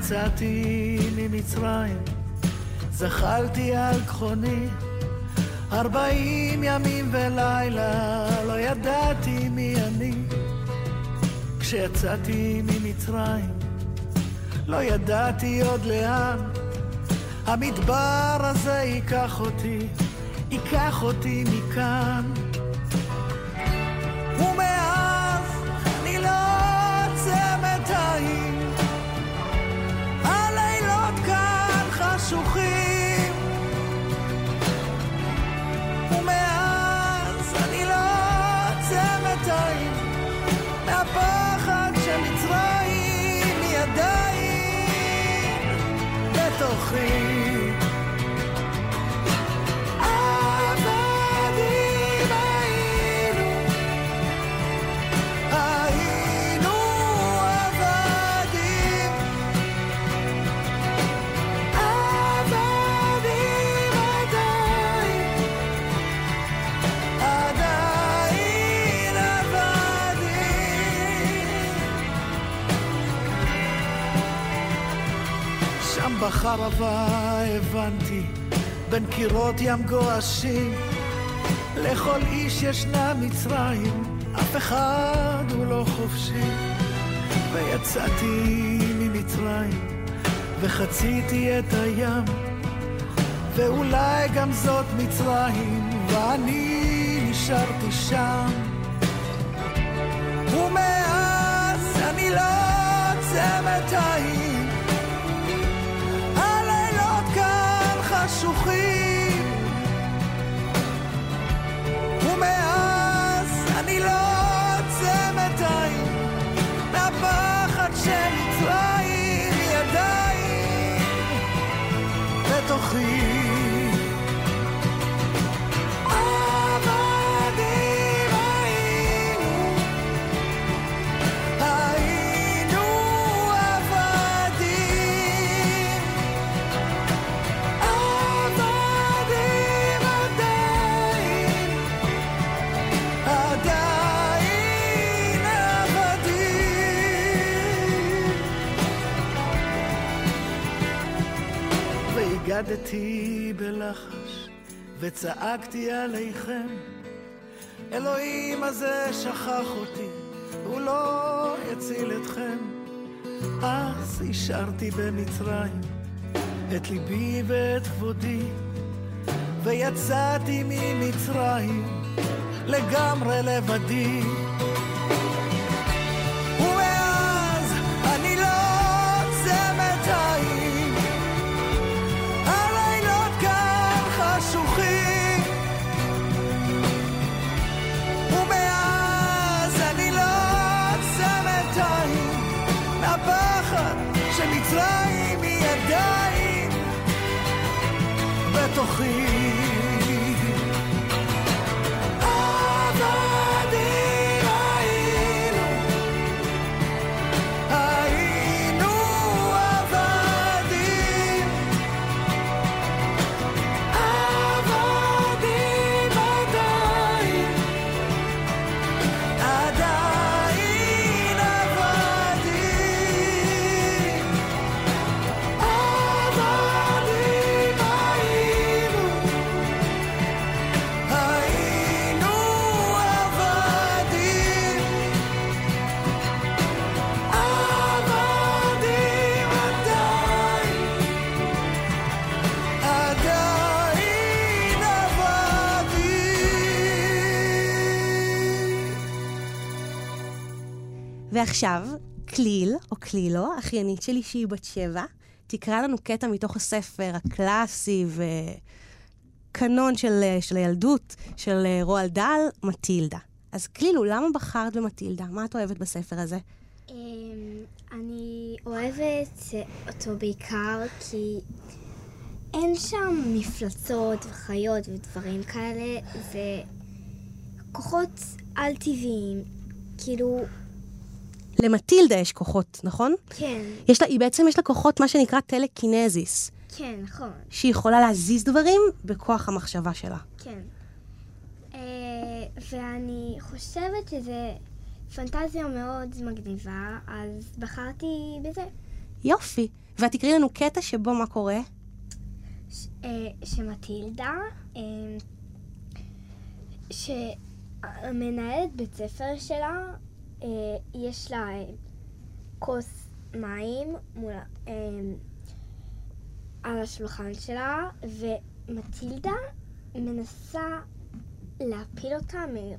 כשיצאתי ממצרים, זחלתי על כחוני, ארבעים ימים ולילה, לא ידעתי מי אני. כשיצאתי ממצרים, לא ידעתי עוד לאן, המדבר הזה ייקח אותי, ייקח אותי מכאן. בחרבה הבנתי, בין קירות ים גועשים, לכל איש ישנה מצרים, אף אחד הוא לא חופשי. ויצאתי ממצרים, וחציתי את הים, ואולי גם זאת מצרים, ואני נשארתי שם. ומאז אני לא עוצמת עין חשוכים. ומאז אני לא עוצמת עין מהפחד של מצרים ידיים בתוכי רקדתי בלחש וצעקתי עליכם אלוהים הזה שכח אותי, הוא לא יציל אתכם. אז השארתי במצרים את ליבי ואת כבודי, ויצאתי ממצרים לגמרי לבדי. בתוכי. ועכשיו, כליל, או כלילו, אחיינית שלי שהיא בת שבע, תקרא לנו קטע מתוך הספר הקלאסי וקנון של, של הילדות של אה, רועל דל, מטילדה. אז כלילו, למה בחרת במטילדה? מה את אוהבת בספר הזה? אמ, אני אוהבת אותו בעיקר כי אין שם מפלצות וחיות ודברים כאלה, זה כוחות על-טבעיים. כאילו, למטילדה יש כוחות, נכון? כן, יש לה, היא בעצם יש לה כוחות, מה שנקרא טלקינזיס, כן, נכון, שהיא יכולה להזיז דברים בכוח המחשבה שלה. כן. אה, ואני חושבת שזה פנטזיה מאוד מגניבה, אז בחרתי בזה. יופי. ואת תקראי לנו קטע שבו מה קורה? אה, שמטילדה, אה, שהמנהלת בית ספר שלה, אה, יש לה אה, כוס מים מול, אה, על השולחן שלה, ומטילדה מנסה להפיל אותה מ-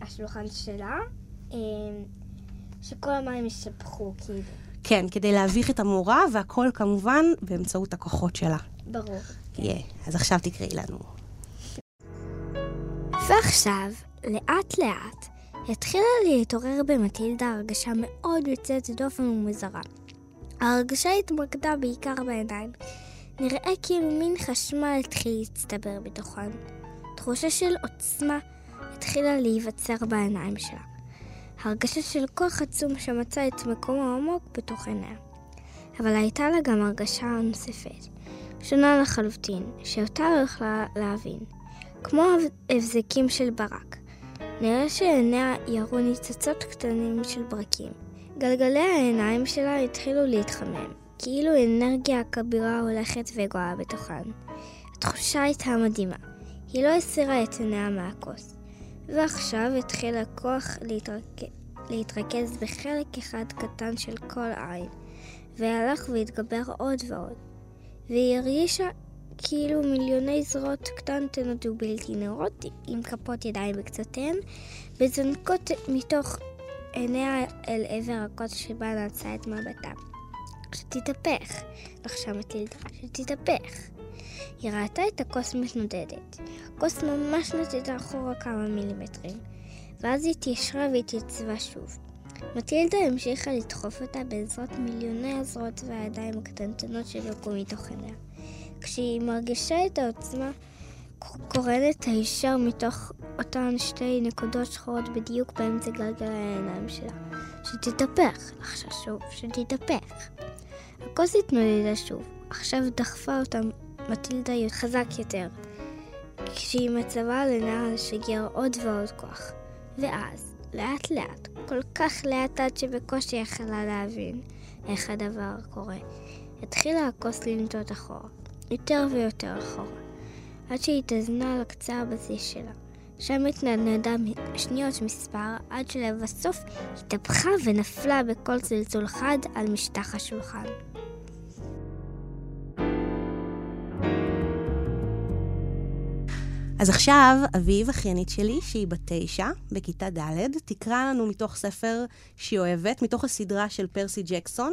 מהשולחן שלה, אה, שכל המים ישפכו, כאילו, כן, כדי להביך את המורה, והכל כמובן באמצעות הכוחות שלה. ברור. יהיה. אז עכשיו תקראי לנו. ועכשיו, לאט לאט, התחילה להתעורר במטילדה הרגשה מאוד יוצאת דופן ומוזרה. ההרגשה התמקדה בעיקר בעיניים. נראה כאילו מין חשמל התחיל להצטבר בתוכן. תחושה של עוצמה התחילה להיווצר בעיניים שלה. הרגשה של כוח עצום שמצא את מקומו העמוק בתוך עיניה. אבל הייתה לה גם הרגשה נוספת, שונה לחלוטין, שאותה לא יכלה להבין. כמו הבזקים של ברק. נראה שעיניה ירו ניצוצות קטנים של ברקים. גלגלי העיניים שלה התחילו להתחמם, כאילו אנרגיה כבירה הולכת וגואה בתוכן. התחושה הייתה מדהימה. היא לא הסירה את עיניה מהכוס. ועכשיו התחיל הכוח להתרכ... להתרכז בחלק אחד קטן של כל עין, והלך והתגבר עוד ועוד. והיא הרגישה כאילו מיליוני זרועות קטנטנות ובלתי נראות, עם כפות ידיים בקצותיהן, וזונקות מתוך עיניה אל עבר הכוס שבה נעצה את מבטה. שתתהפך, לחשה מטילדה, שתתהפך. היא ראתה את הכוס מתנודדת. הכוס ממש נטטה אחורה כמה מילימטרים, ואז היא התיישרה והתייצבה שוב. מטילדה המשיכה לדחוף אותה בעזרת מיליוני הזרועות והידיים הקטנטנות שבקעו מתוך עיניה. כשהיא מרגישה את העוצמה קורנת הישר מתוך אותן שתי נקודות שחורות בדיוק באמצע גלגל העיניים שלה. שתתהפך, לחשה שוב, שתתהפך. הכוס התנודדה שוב, עכשיו דחפה אותה מטילדה חזק יותר, כשהיא מצבה לנער לשגר עוד ועוד כוח. ואז, לאט לאט, כל כך לאט עד שבקושי יכלה להבין איך הדבר קורה, התחילה הכוס לנטות אחורה. יותר ויותר אחורה, עד שהיא התאזנה על קצה הבסיס שלה. שם התנדנדה שניות מספר, עד שלבסוף התהפכה ונפלה בקול צלצול חד על משטח השולחן. אז עכשיו, אביב, אחיינית שלי, שהיא בת תשע, בכיתה ד', תקרא לנו מתוך ספר שהיא אוהבת, מתוך הסדרה של פרסי ג'קסון,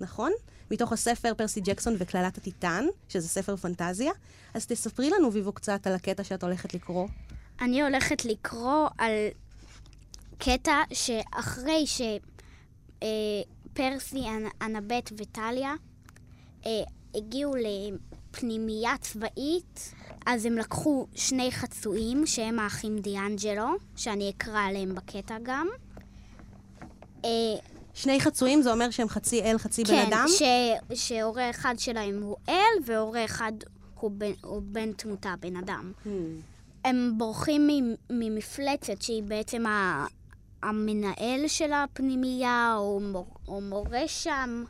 נכון? מתוך הספר פרסי ג'קסון וקללת הטיטן, שזה ספר פנטזיה. אז תספרי לנו, ויבו, קצת על הקטע שאת הולכת לקרוא. אני הולכת לקרוא על קטע שאחרי שפרסי, אנבט וטליה אה, הגיעו לפנימייה צבאית, אז הם לקחו שני חצויים, שהם האחים דיאנג'לו, שאני אקרא עליהם בקטע גם. שני חצויים זה אומר שהם חצי אל, חצי בן כן, אדם? ש, שהורה אחד שלהם הוא אל, והורה אחד הוא בן, הוא בן תמותה, בן אדם. Hmm. הם בורחים ממפלצת שהיא בעצם ה- המנהל של הפנימייה, או, מור, או מורה שם.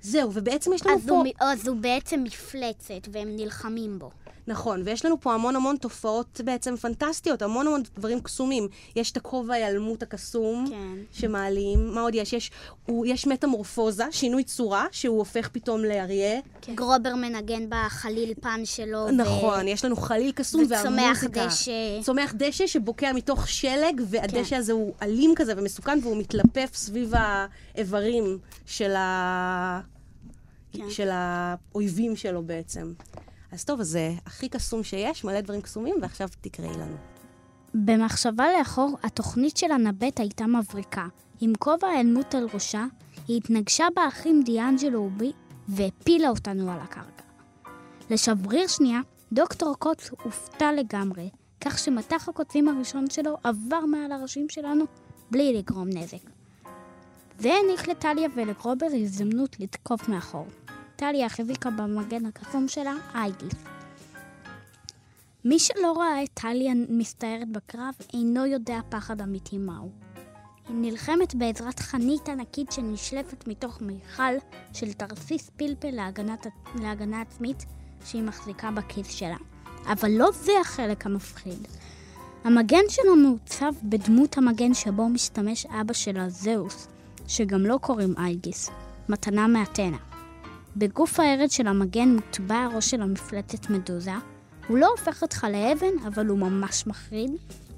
זהו, ובעצם יש לנו אז פה... הוא, אז הוא בעצם מפלצת, והם נלחמים בו. נכון, ויש לנו פה המון המון תופעות בעצם פנטסטיות, המון המון דברים קסומים. יש את הכובע ההיעלמות הקסום, כן. שמעלים. מה עוד יש? יש, הוא, יש מטמורפוזה, שינוי צורה, שהוא הופך פתאום לאריה. גרובר מנגן בחליל פן שלו. נכון, יש לנו חליל קסום וצומח והמוזיקה. דשא. צומח דשא שבוקע מתוך שלג, והדשא כן. הזה הוא אלים כזה ומסוכן, והוא מתלפף סביב האיברים של, ה... כן. של האויבים שלו בעצם. אז טוב, אז זה הכי קסום שיש, מלא דברים קסומים, ועכשיו תקראי לנו. במחשבה לאחור, התוכנית של הנבט הייתה מבריקה. עם כובע ההיעלמות על ראשה, היא התנגשה באחים דיאנג'לו ובי והפילה אותנו על הקרקע. לשבריר שנייה, דוקטור קוץ הופתע לגמרי, כך שמטח הקוצים הראשון שלו עבר מעל הראשים שלנו בלי לגרום נזק. זה העניק לטליה ולגרובר הזדמנות לתקוף מאחור. טליה החזיקה במגן הקסום שלה אייגיס. מי שלא ראה את טליה מסתערת בקרב, אינו יודע פחד אמיתי מהו. היא נלחמת בעזרת חנית ענקית שנשלפת מתוך מיכל של תרסיס פלפל להגנת, להגנה עצמית שהיא מחזיקה בכיס שלה. אבל לא זה החלק המפחיד. המגן שלו מעוצב בדמות המגן שבו משתמש אבא שלה, זהוס, שגם לו קוראים אייגיס, מתנה מאתנה. בגוף הארד של המגן מוטבע הראש של המפלצת מדוזה. הוא לא הופך אותך לאבן, אבל הוא ממש מחריד,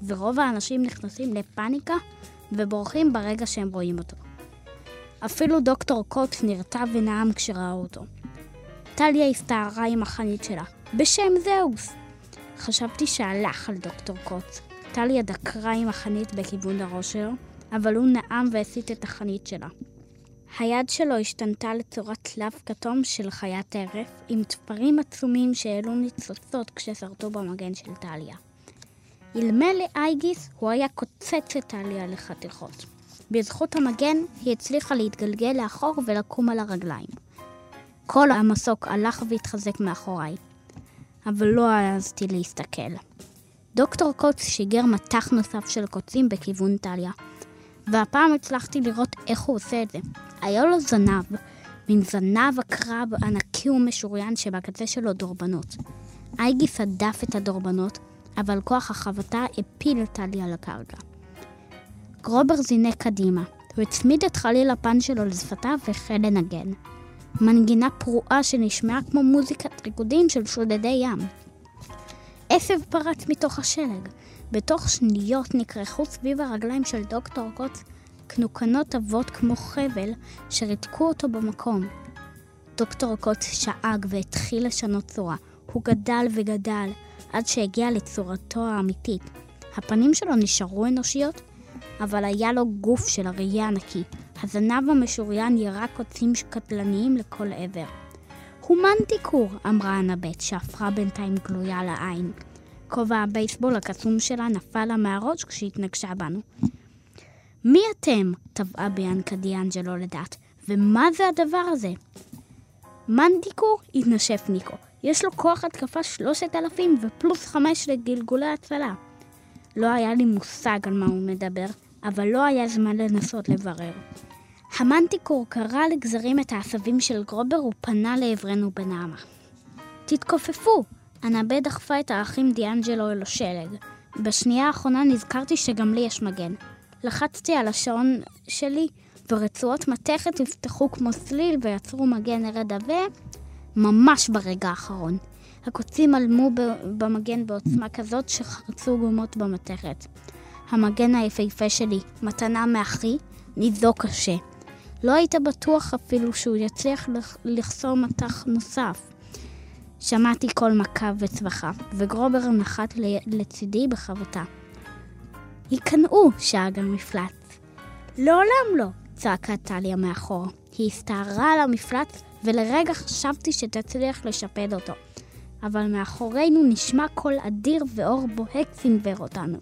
ורוב האנשים נכנסים לפאניקה ובורחים ברגע שהם רואים אותו. אפילו דוקטור קוט נרתע ונאם כשראה אותו. טליה הסתערה עם החנית שלה, בשם זהוס. חשבתי שהלך על דוקטור קוט. טליה דקרה עם החנית בכיוון הראש שלו, אבל הוא נאם והסיט את החנית שלה. היד שלו השתנתה לצורת צלב כתום של חיית טרף, עם תפרים עצומים שהעלו ניצוצות כששרטו במגן של טליה. אלמלא אייגיס, הוא היה קוצץ את טליה לחתיכות. בזכות המגן, היא הצליחה להתגלגל לאחור ולקום על הרגליים. כל המסוק הלך והתחזק מאחוריי, אבל לא העזתי להסתכל. דוקטור קוץ שיגר מטח נוסף של קוצים בכיוון טליה, והפעם הצלחתי לראות איך הוא עושה את זה. היה לו זנב, מין זנב הקרב ענקי ומשוריין שבקצה שלו דורבנות. אייגיס הדף את הדורבנות, אבל כוח החבטה הפיל את טלי על הקרקע. גרובר זינק קדימה. הוא הצמיד את חליל הפן שלו לשפתיו והחל לנגן. מנגינה פרועה שנשמעה כמו מוזיקת ריקודים של שודדי ים. עשב פרץ מתוך השלג. בתוך שניות נקרחו סביב הרגליים של דוקטור קוץ קנוקנות עבות כמו חבל שריתקו אותו במקום. דוקטור קוץ שאג והתחיל לשנות צורה. הוא גדל וגדל עד שהגיע לצורתו האמיתית. הפנים שלו נשארו אנושיות, אבל היה לו גוף של אריה ענקי. הזנב המשוריין ירק קוצים קטלניים לכל עבר. הוא מנטיקור, אמרה הנבט, שהפכה בינתיים גלויה לעין. כובע הבייסבול הקסום שלה נפל לה מהראש כשהתנגשה בנו. מי אתם? טבעה ביאנקה דיאנג'לו לדעת. ומה זה הדבר הזה? מנטיקור? התנשף ניקו. יש לו כוח התקפה שלושת אלפים ופלוס חמש לגלגולי הצלה. לא היה לי מושג על מה הוא מדבר, אבל לא היה זמן לנסות לברר. המנטיקור קרע לגזרים את העשבים של גרובר ופנה לעברנו בנעמה. תתכופפו! הנבט דחפה את האחים דיאנג'לו אל השלג. בשנייה האחרונה נזכרתי שגם לי יש מגן. לחצתי על השעון שלי, ורצועות מתכת נפתחו כמו סליל ויצרו מגן ארד עבה, ממש ברגע האחרון. הקוצים עלמו במגן בעוצמה כזאת שחרצו גומות במתכת. המגן היפהפה שלי, מתנה מאחי, ניזוק קשה. לא היית בטוח אפילו שהוא יצליח לח- לחסור מטח נוסף. שמעתי כל מכה וצווחה, וגרובר נחת לצידי בחבטה. היכנעו, שאג המפלץ. לעולם לא, צעקה טליה מאחור. היא הסתערה על המפלץ ולרגע חשבתי שתצליח לשפד אותו. אבל מאחורינו נשמע קול אדיר ואור בוהק סנוור אותנו.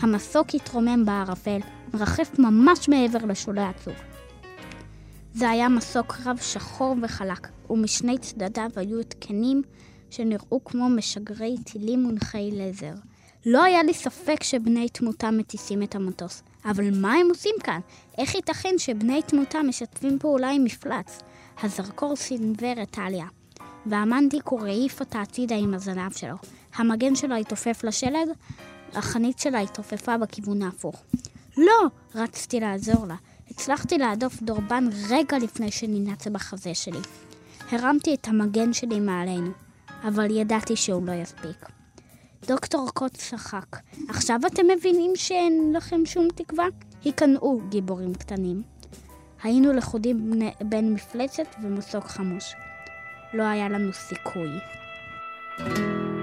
המסוק התרומם בערפל, מרחף ממש מעבר לשולי הצוק. זה היה מסוק רב שחור וחלק, ומשני צדדיו היו התקנים שנראו כמו משגרי טילים מונחי לזר. לא היה לי ספק שבני תמותה מטיסים את המטוס. אבל מה הם עושים כאן? איך ייתכן שבני תמותה משתפים פעולה עם מפלץ? הזרקור סנוור את טליה. והמנטיקור העיף אותה הצידה עם הזנב שלו. המגן שלו התעופף לשלג, החנית שלה התעופפה בכיוון ההפוך. לא! רצתי לעזור לה. הצלחתי להדוף דורבן רגע לפני שננעץ בחזה שלי. הרמתי את המגן שלי מעלינו, אבל ידעתי שהוא לא יספיק. דוקטור קוט צחק. עכשיו אתם מבינים שאין לכם שום תקווה? היכנעו, גיבורים קטנים. היינו לכודים בין מפלצת ומסוק חמוש. לא היה לנו סיכוי. מסתכלים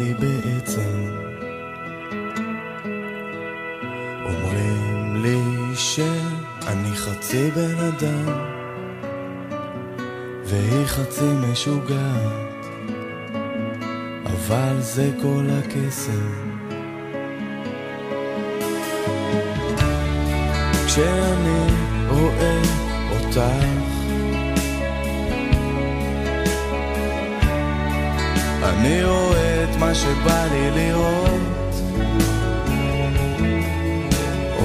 לי בעצם? אומרים לי שאני חצי בן אדם והיא חצי משוגעת אבל זה כל הקסם כשאני רואה אותך אני רואה את מה שבא לי לראות.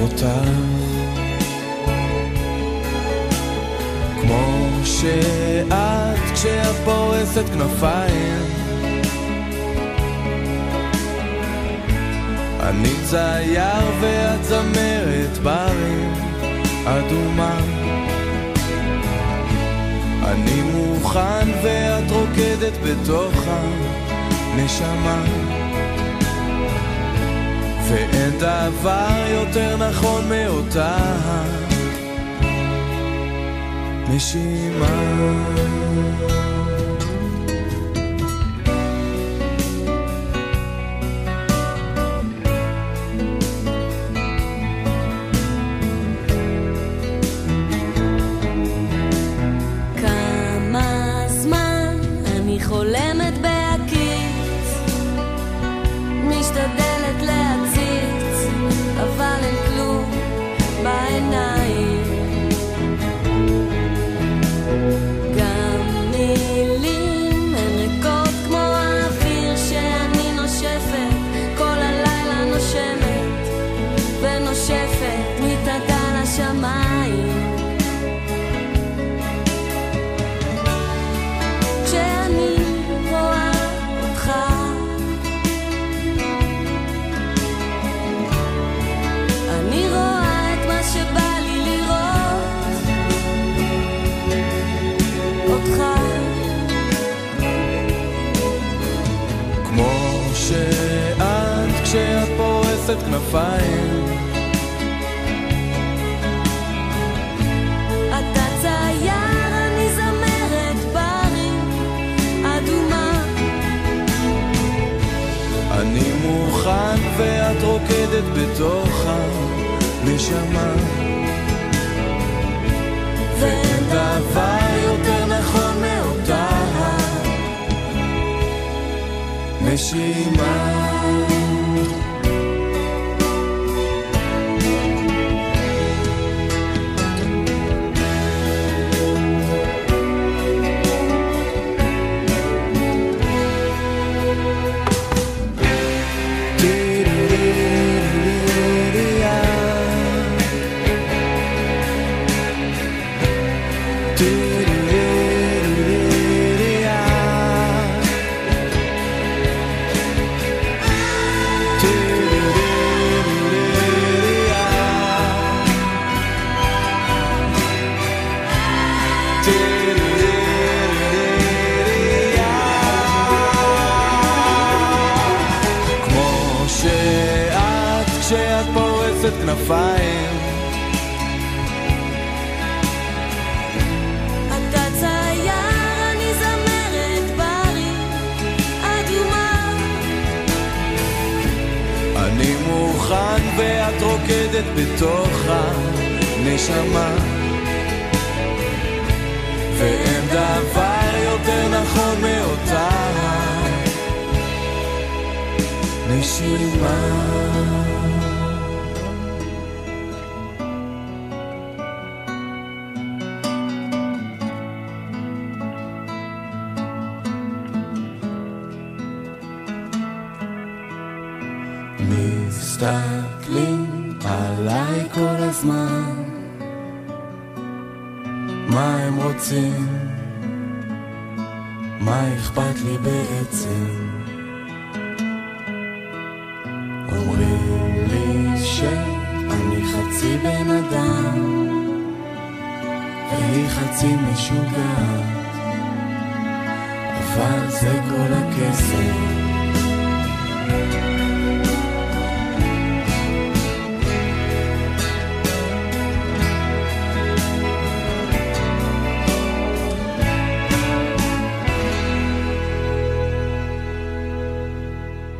אותך כמו שאת כשאת פורסת כנפיים. אני צייר ואת זמרת ברים אדומה. אני מוכן ואת רוקדת בתוך הנשמה ואין דבר יותר נכון מאותה נשימה כנפיים. אני מוכן ואת רוקדת בתוך הנשמה. ואין דבר יותר נכון מאותה נשימה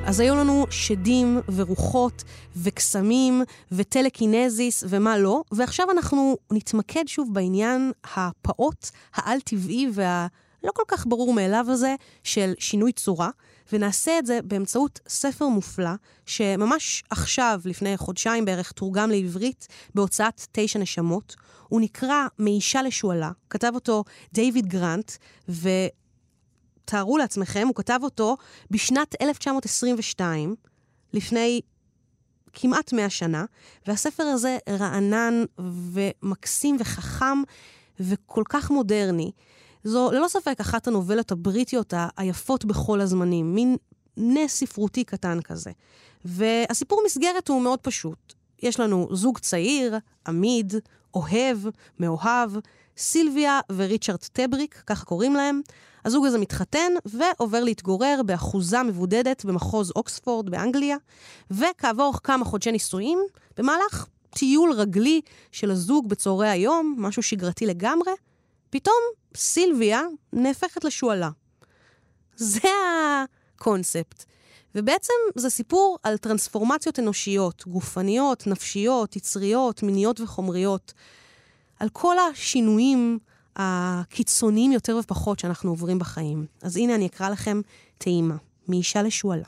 אז היו לנו שדים ורוחות וקסמים וטלקינזיס ומה לא, ועכשיו אנחנו נתמקד שוב בעניין הפעוט, העל-טבעי והלא כל כך ברור מאליו הזה של שינוי צורה, ונעשה את זה באמצעות ספר מופלא, שממש עכשיו, לפני חודשיים בערך, תורגם לעברית בהוצאת תשע נשמות. הוא נקרא מאישה לשועלה, כתב אותו דיוויד גרנט, ו... תארו לעצמכם, הוא כתב אותו בשנת 1922, לפני כמעט 100 שנה, והספר הזה רענן ומקסים וחכם וכל כך מודרני. זו ללא ספק אחת הנובלות הבריטיות היפות בכל הזמנים, מין נס ספרותי קטן כזה. והסיפור מסגרת הוא מאוד פשוט. יש לנו זוג צעיר, עמיד, אוהב, מאוהב, סילביה וריצ'רד טבריק, ככה קוראים להם. הזוג הזה מתחתן ועובר להתגורר באחוזה מבודדת במחוז אוקספורד באנגליה, וכעבור כמה חודשי נישואים, במהלך טיול רגלי של הזוג בצהרי היום, משהו שגרתי לגמרי, פתאום סילביה נהפכת לשועלה. זה הקונספט. ובעצם זה סיפור על טרנספורמציות אנושיות, גופניות, נפשיות, יצריות, מיניות וחומריות. על כל השינויים הקיצוניים יותר ופחות שאנחנו עוברים בחיים. אז הנה אני אקרא לכם טעימה, מאישה לשועלה.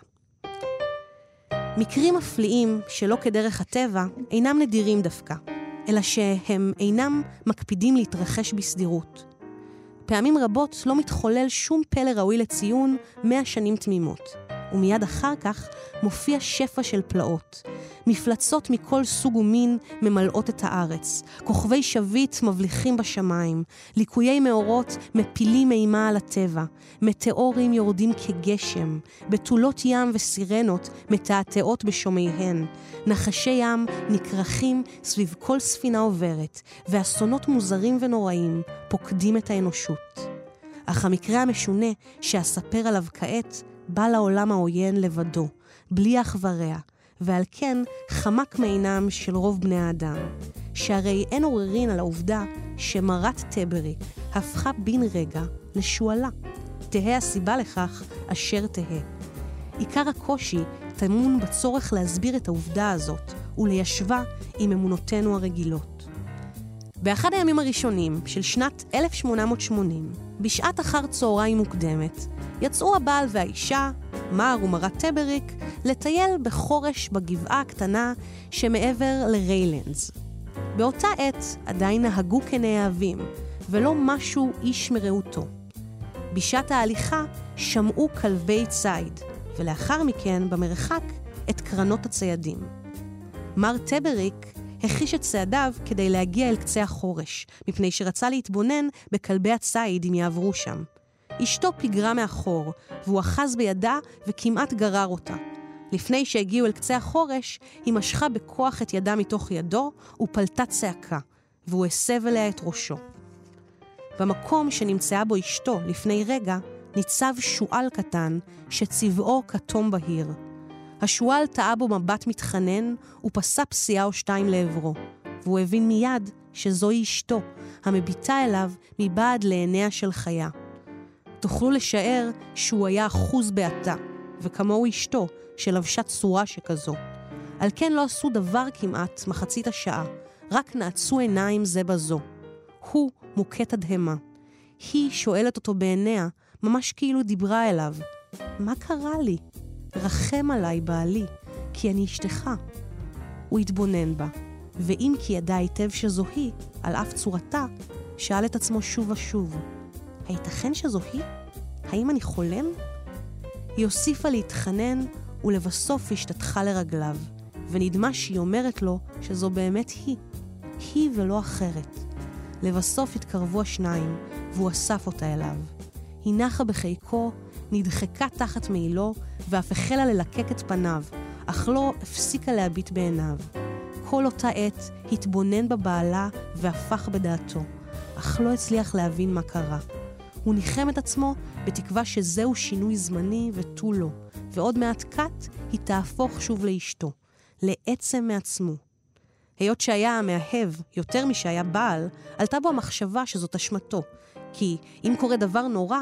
מקרים מפליאים שלא כדרך הטבע אינם נדירים דווקא, אלא שהם אינם מקפידים להתרחש בסדירות. פעמים רבות לא מתחולל שום פלא ראוי לציון מאה שנים תמימות. ומיד אחר כך מופיע שפע של פלאות. מפלצות מכל סוג ומין ממלאות את הארץ. כוכבי שביט מבליחים בשמיים. ליקויי מאורות מפילים אימה על הטבע. מטאורים יורדים כגשם. בתולות ים וסירנות מתעתעות בשומעיהן. נחשי ים נכרכים סביב כל ספינה עוברת, ואסונות מוזרים ונוראים פוקדים את האנושות. אך המקרה המשונה שאספר עליו כעת בא לעולם העוין לבדו, בלי אח ורע, ועל כן חמק מעינם של רוב בני האדם. שהרי אין עוררין על העובדה שמרת טבריק הפכה בן רגע לשועלה. תהא הסיבה לכך אשר תהא. עיקר הקושי טמון בצורך להסביר את העובדה הזאת וליישבה עם אמונותינו הרגילות. באחד הימים הראשונים של שנת 1880, בשעת אחר צהריים מוקדמת, יצאו הבעל והאישה, מר ומרת טבריק, לטייל בחורש בגבעה הקטנה שמעבר לריילנדס. באותה עת עדיין נהגו כנאהבים, ולא משהו איש מרעותו. בשעת ההליכה שמעו כלבי ציד, ולאחר מכן, במרחק, את קרנות הציידים. מר טבריק החיש את צעדיו כדי להגיע אל קצה החורש, מפני שרצה להתבונן בכלבי הציד אם יעברו שם. אשתו פיגרה מאחור, והוא אחז בידה וכמעט גרר אותה. לפני שהגיעו אל קצה החורש, היא משכה בכוח את ידה מתוך ידו ופלטה צעקה, והוא הסב אליה את ראשו. במקום שנמצאה בו אשתו לפני רגע, ניצב שועל קטן שצבעו כתום בהיר. השועל טעה בו מבט מתחנן, ופסע פסיעה או שתיים לעברו. והוא הבין מיד שזוהי אשתו, המביטה אליו מבעד לעיניה של חיה. תוכלו לשער שהוא היה אחוז בעתה, וכמוהו אשתו, שלבשה צורה שכזו. על כן לא עשו דבר כמעט מחצית השעה, רק נעצו עיניים זה בזו. הוא מוכה תדהמה. היא שואלת אותו בעיניה, ממש כאילו דיברה אליו. מה קרה לי? רחם עליי, בעלי, כי אני אשתך. הוא התבונן בה, ואם כי ידע היטב שזו היא, על אף צורתה, שאל את עצמו שוב ושוב, הייתכן שזו היא? האם אני חולם? היא הוסיפה להתחנן, ולבסוף השתתחה לרגליו, ונדמה שהיא אומרת לו שזו באמת היא, היא ולא אחרת. לבסוף התקרבו השניים, והוא אסף אותה אליו. היא נחה בחיקו, נדחקה תחת מעילו, ואף החלה ללקק את פניו, אך לא הפסיקה להביט בעיניו. כל אותה עת התבונן בבעלה והפך בדעתו, אך לא הצליח להבין מה קרה. הוא ניחם את עצמו בתקווה שזהו שינוי זמני ותו לא, ועוד מעט קט היא תהפוך שוב לאשתו, לעצם מעצמו. היות שהיה המאהב יותר משהיה בעל, עלתה בו המחשבה שזאת אשמתו, כי אם קורה דבר נורא,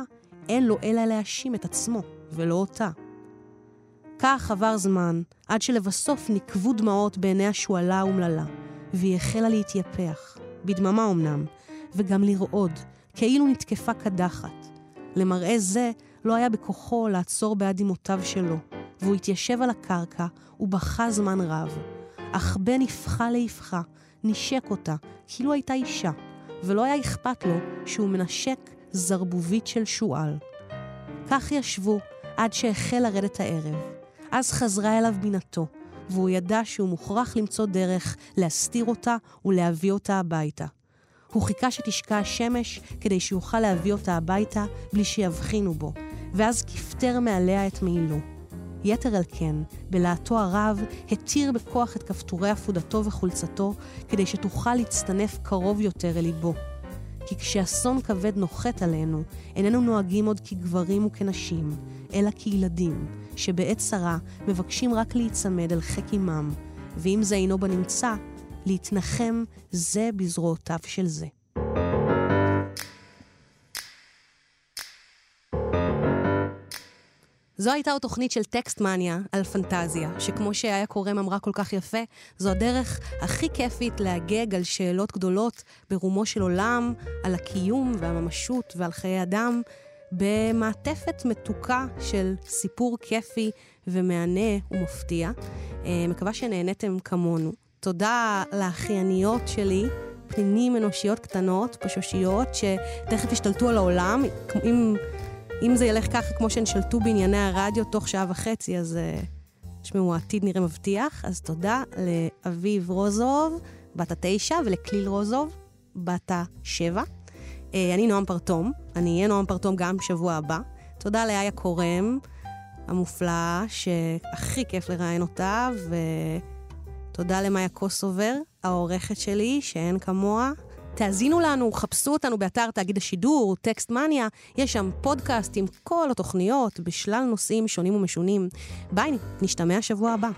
אין לו אלא להאשים את עצמו, ולא אותה. כך עבר זמן, עד שלבסוף נקבו דמעות בעיני השועלה האומללה, והיא החלה להתייפח, בדממה אמנם, וגם לרעוד, כאילו נתקפה קדחת. למראה זה לא היה בכוחו לעצור בעד אמותיו שלו, והוא התיישב על הקרקע ובכה זמן רב. אך בין אבחה לאבחה נשק אותה, כאילו הייתה אישה, ולא היה אכפת לו שהוא מנשק זרבובית של שועל. כך ישבו עד שהחל לרדת הערב. אז חזרה אליו בינתו, והוא ידע שהוא מוכרח למצוא דרך להסתיר אותה ולהביא אותה הביתה. הוא חיכה שתשקע השמש כדי שיוכל להביא אותה הביתה בלי שיבחינו בו, ואז כפתר מעליה את מעילו. יתר על כן, בלהטו הרב, התיר בכוח את כפתורי עפודתו וחולצתו, כדי שתוכל להצטנף קרוב יותר אל ליבו. כי כשאסון כבד נוחת עלינו, איננו נוהגים עוד כגברים וכנשים, אלא כילדים, שבעת צרה מבקשים רק להיצמד אל חיק עמם, ואם זה אינו בנמצא, להתנחם זה בזרועותיו של זה. זו הייתה עוד תוכנית של טקסט מניה על פנטזיה, שכמו שאיה קורם אמרה כל כך יפה, זו הדרך הכי כיפית להגג על שאלות גדולות ברומו של עולם, על הקיום והממשות ועל חיי אדם, במעטפת מתוקה של סיפור כיפי ומהנה ומפתיע. אה, מקווה שנהניתם כמונו. תודה לאחייניות שלי, פנינים אנושיות קטנות, פשושיות, שתכף ישתלטו על העולם. אם, אם זה ילך ככה כמו שהן שלטו בענייני הרדיו תוך שעה וחצי, אז תשמעו, העתיד נראה מבטיח. אז תודה לאביב רוזוב, בת התשע, ולכליל רוזוב, בת השבע. אה, אני נועם פרטום, אני אהיה נועם פרטום גם בשבוע הבא. תודה לאיה קורם המופלאה, שהכי כיף לראיין אותה, ותודה למאיה קוסובר, העורכת שלי, שאין כמוה. תאזינו לנו, חפשו אותנו באתר תאגיד השידור, טקסט מניה, יש שם פודקאסט עם כל התוכניות בשלל נושאים שונים ומשונים. ביי, נשתמע שבוע הבא.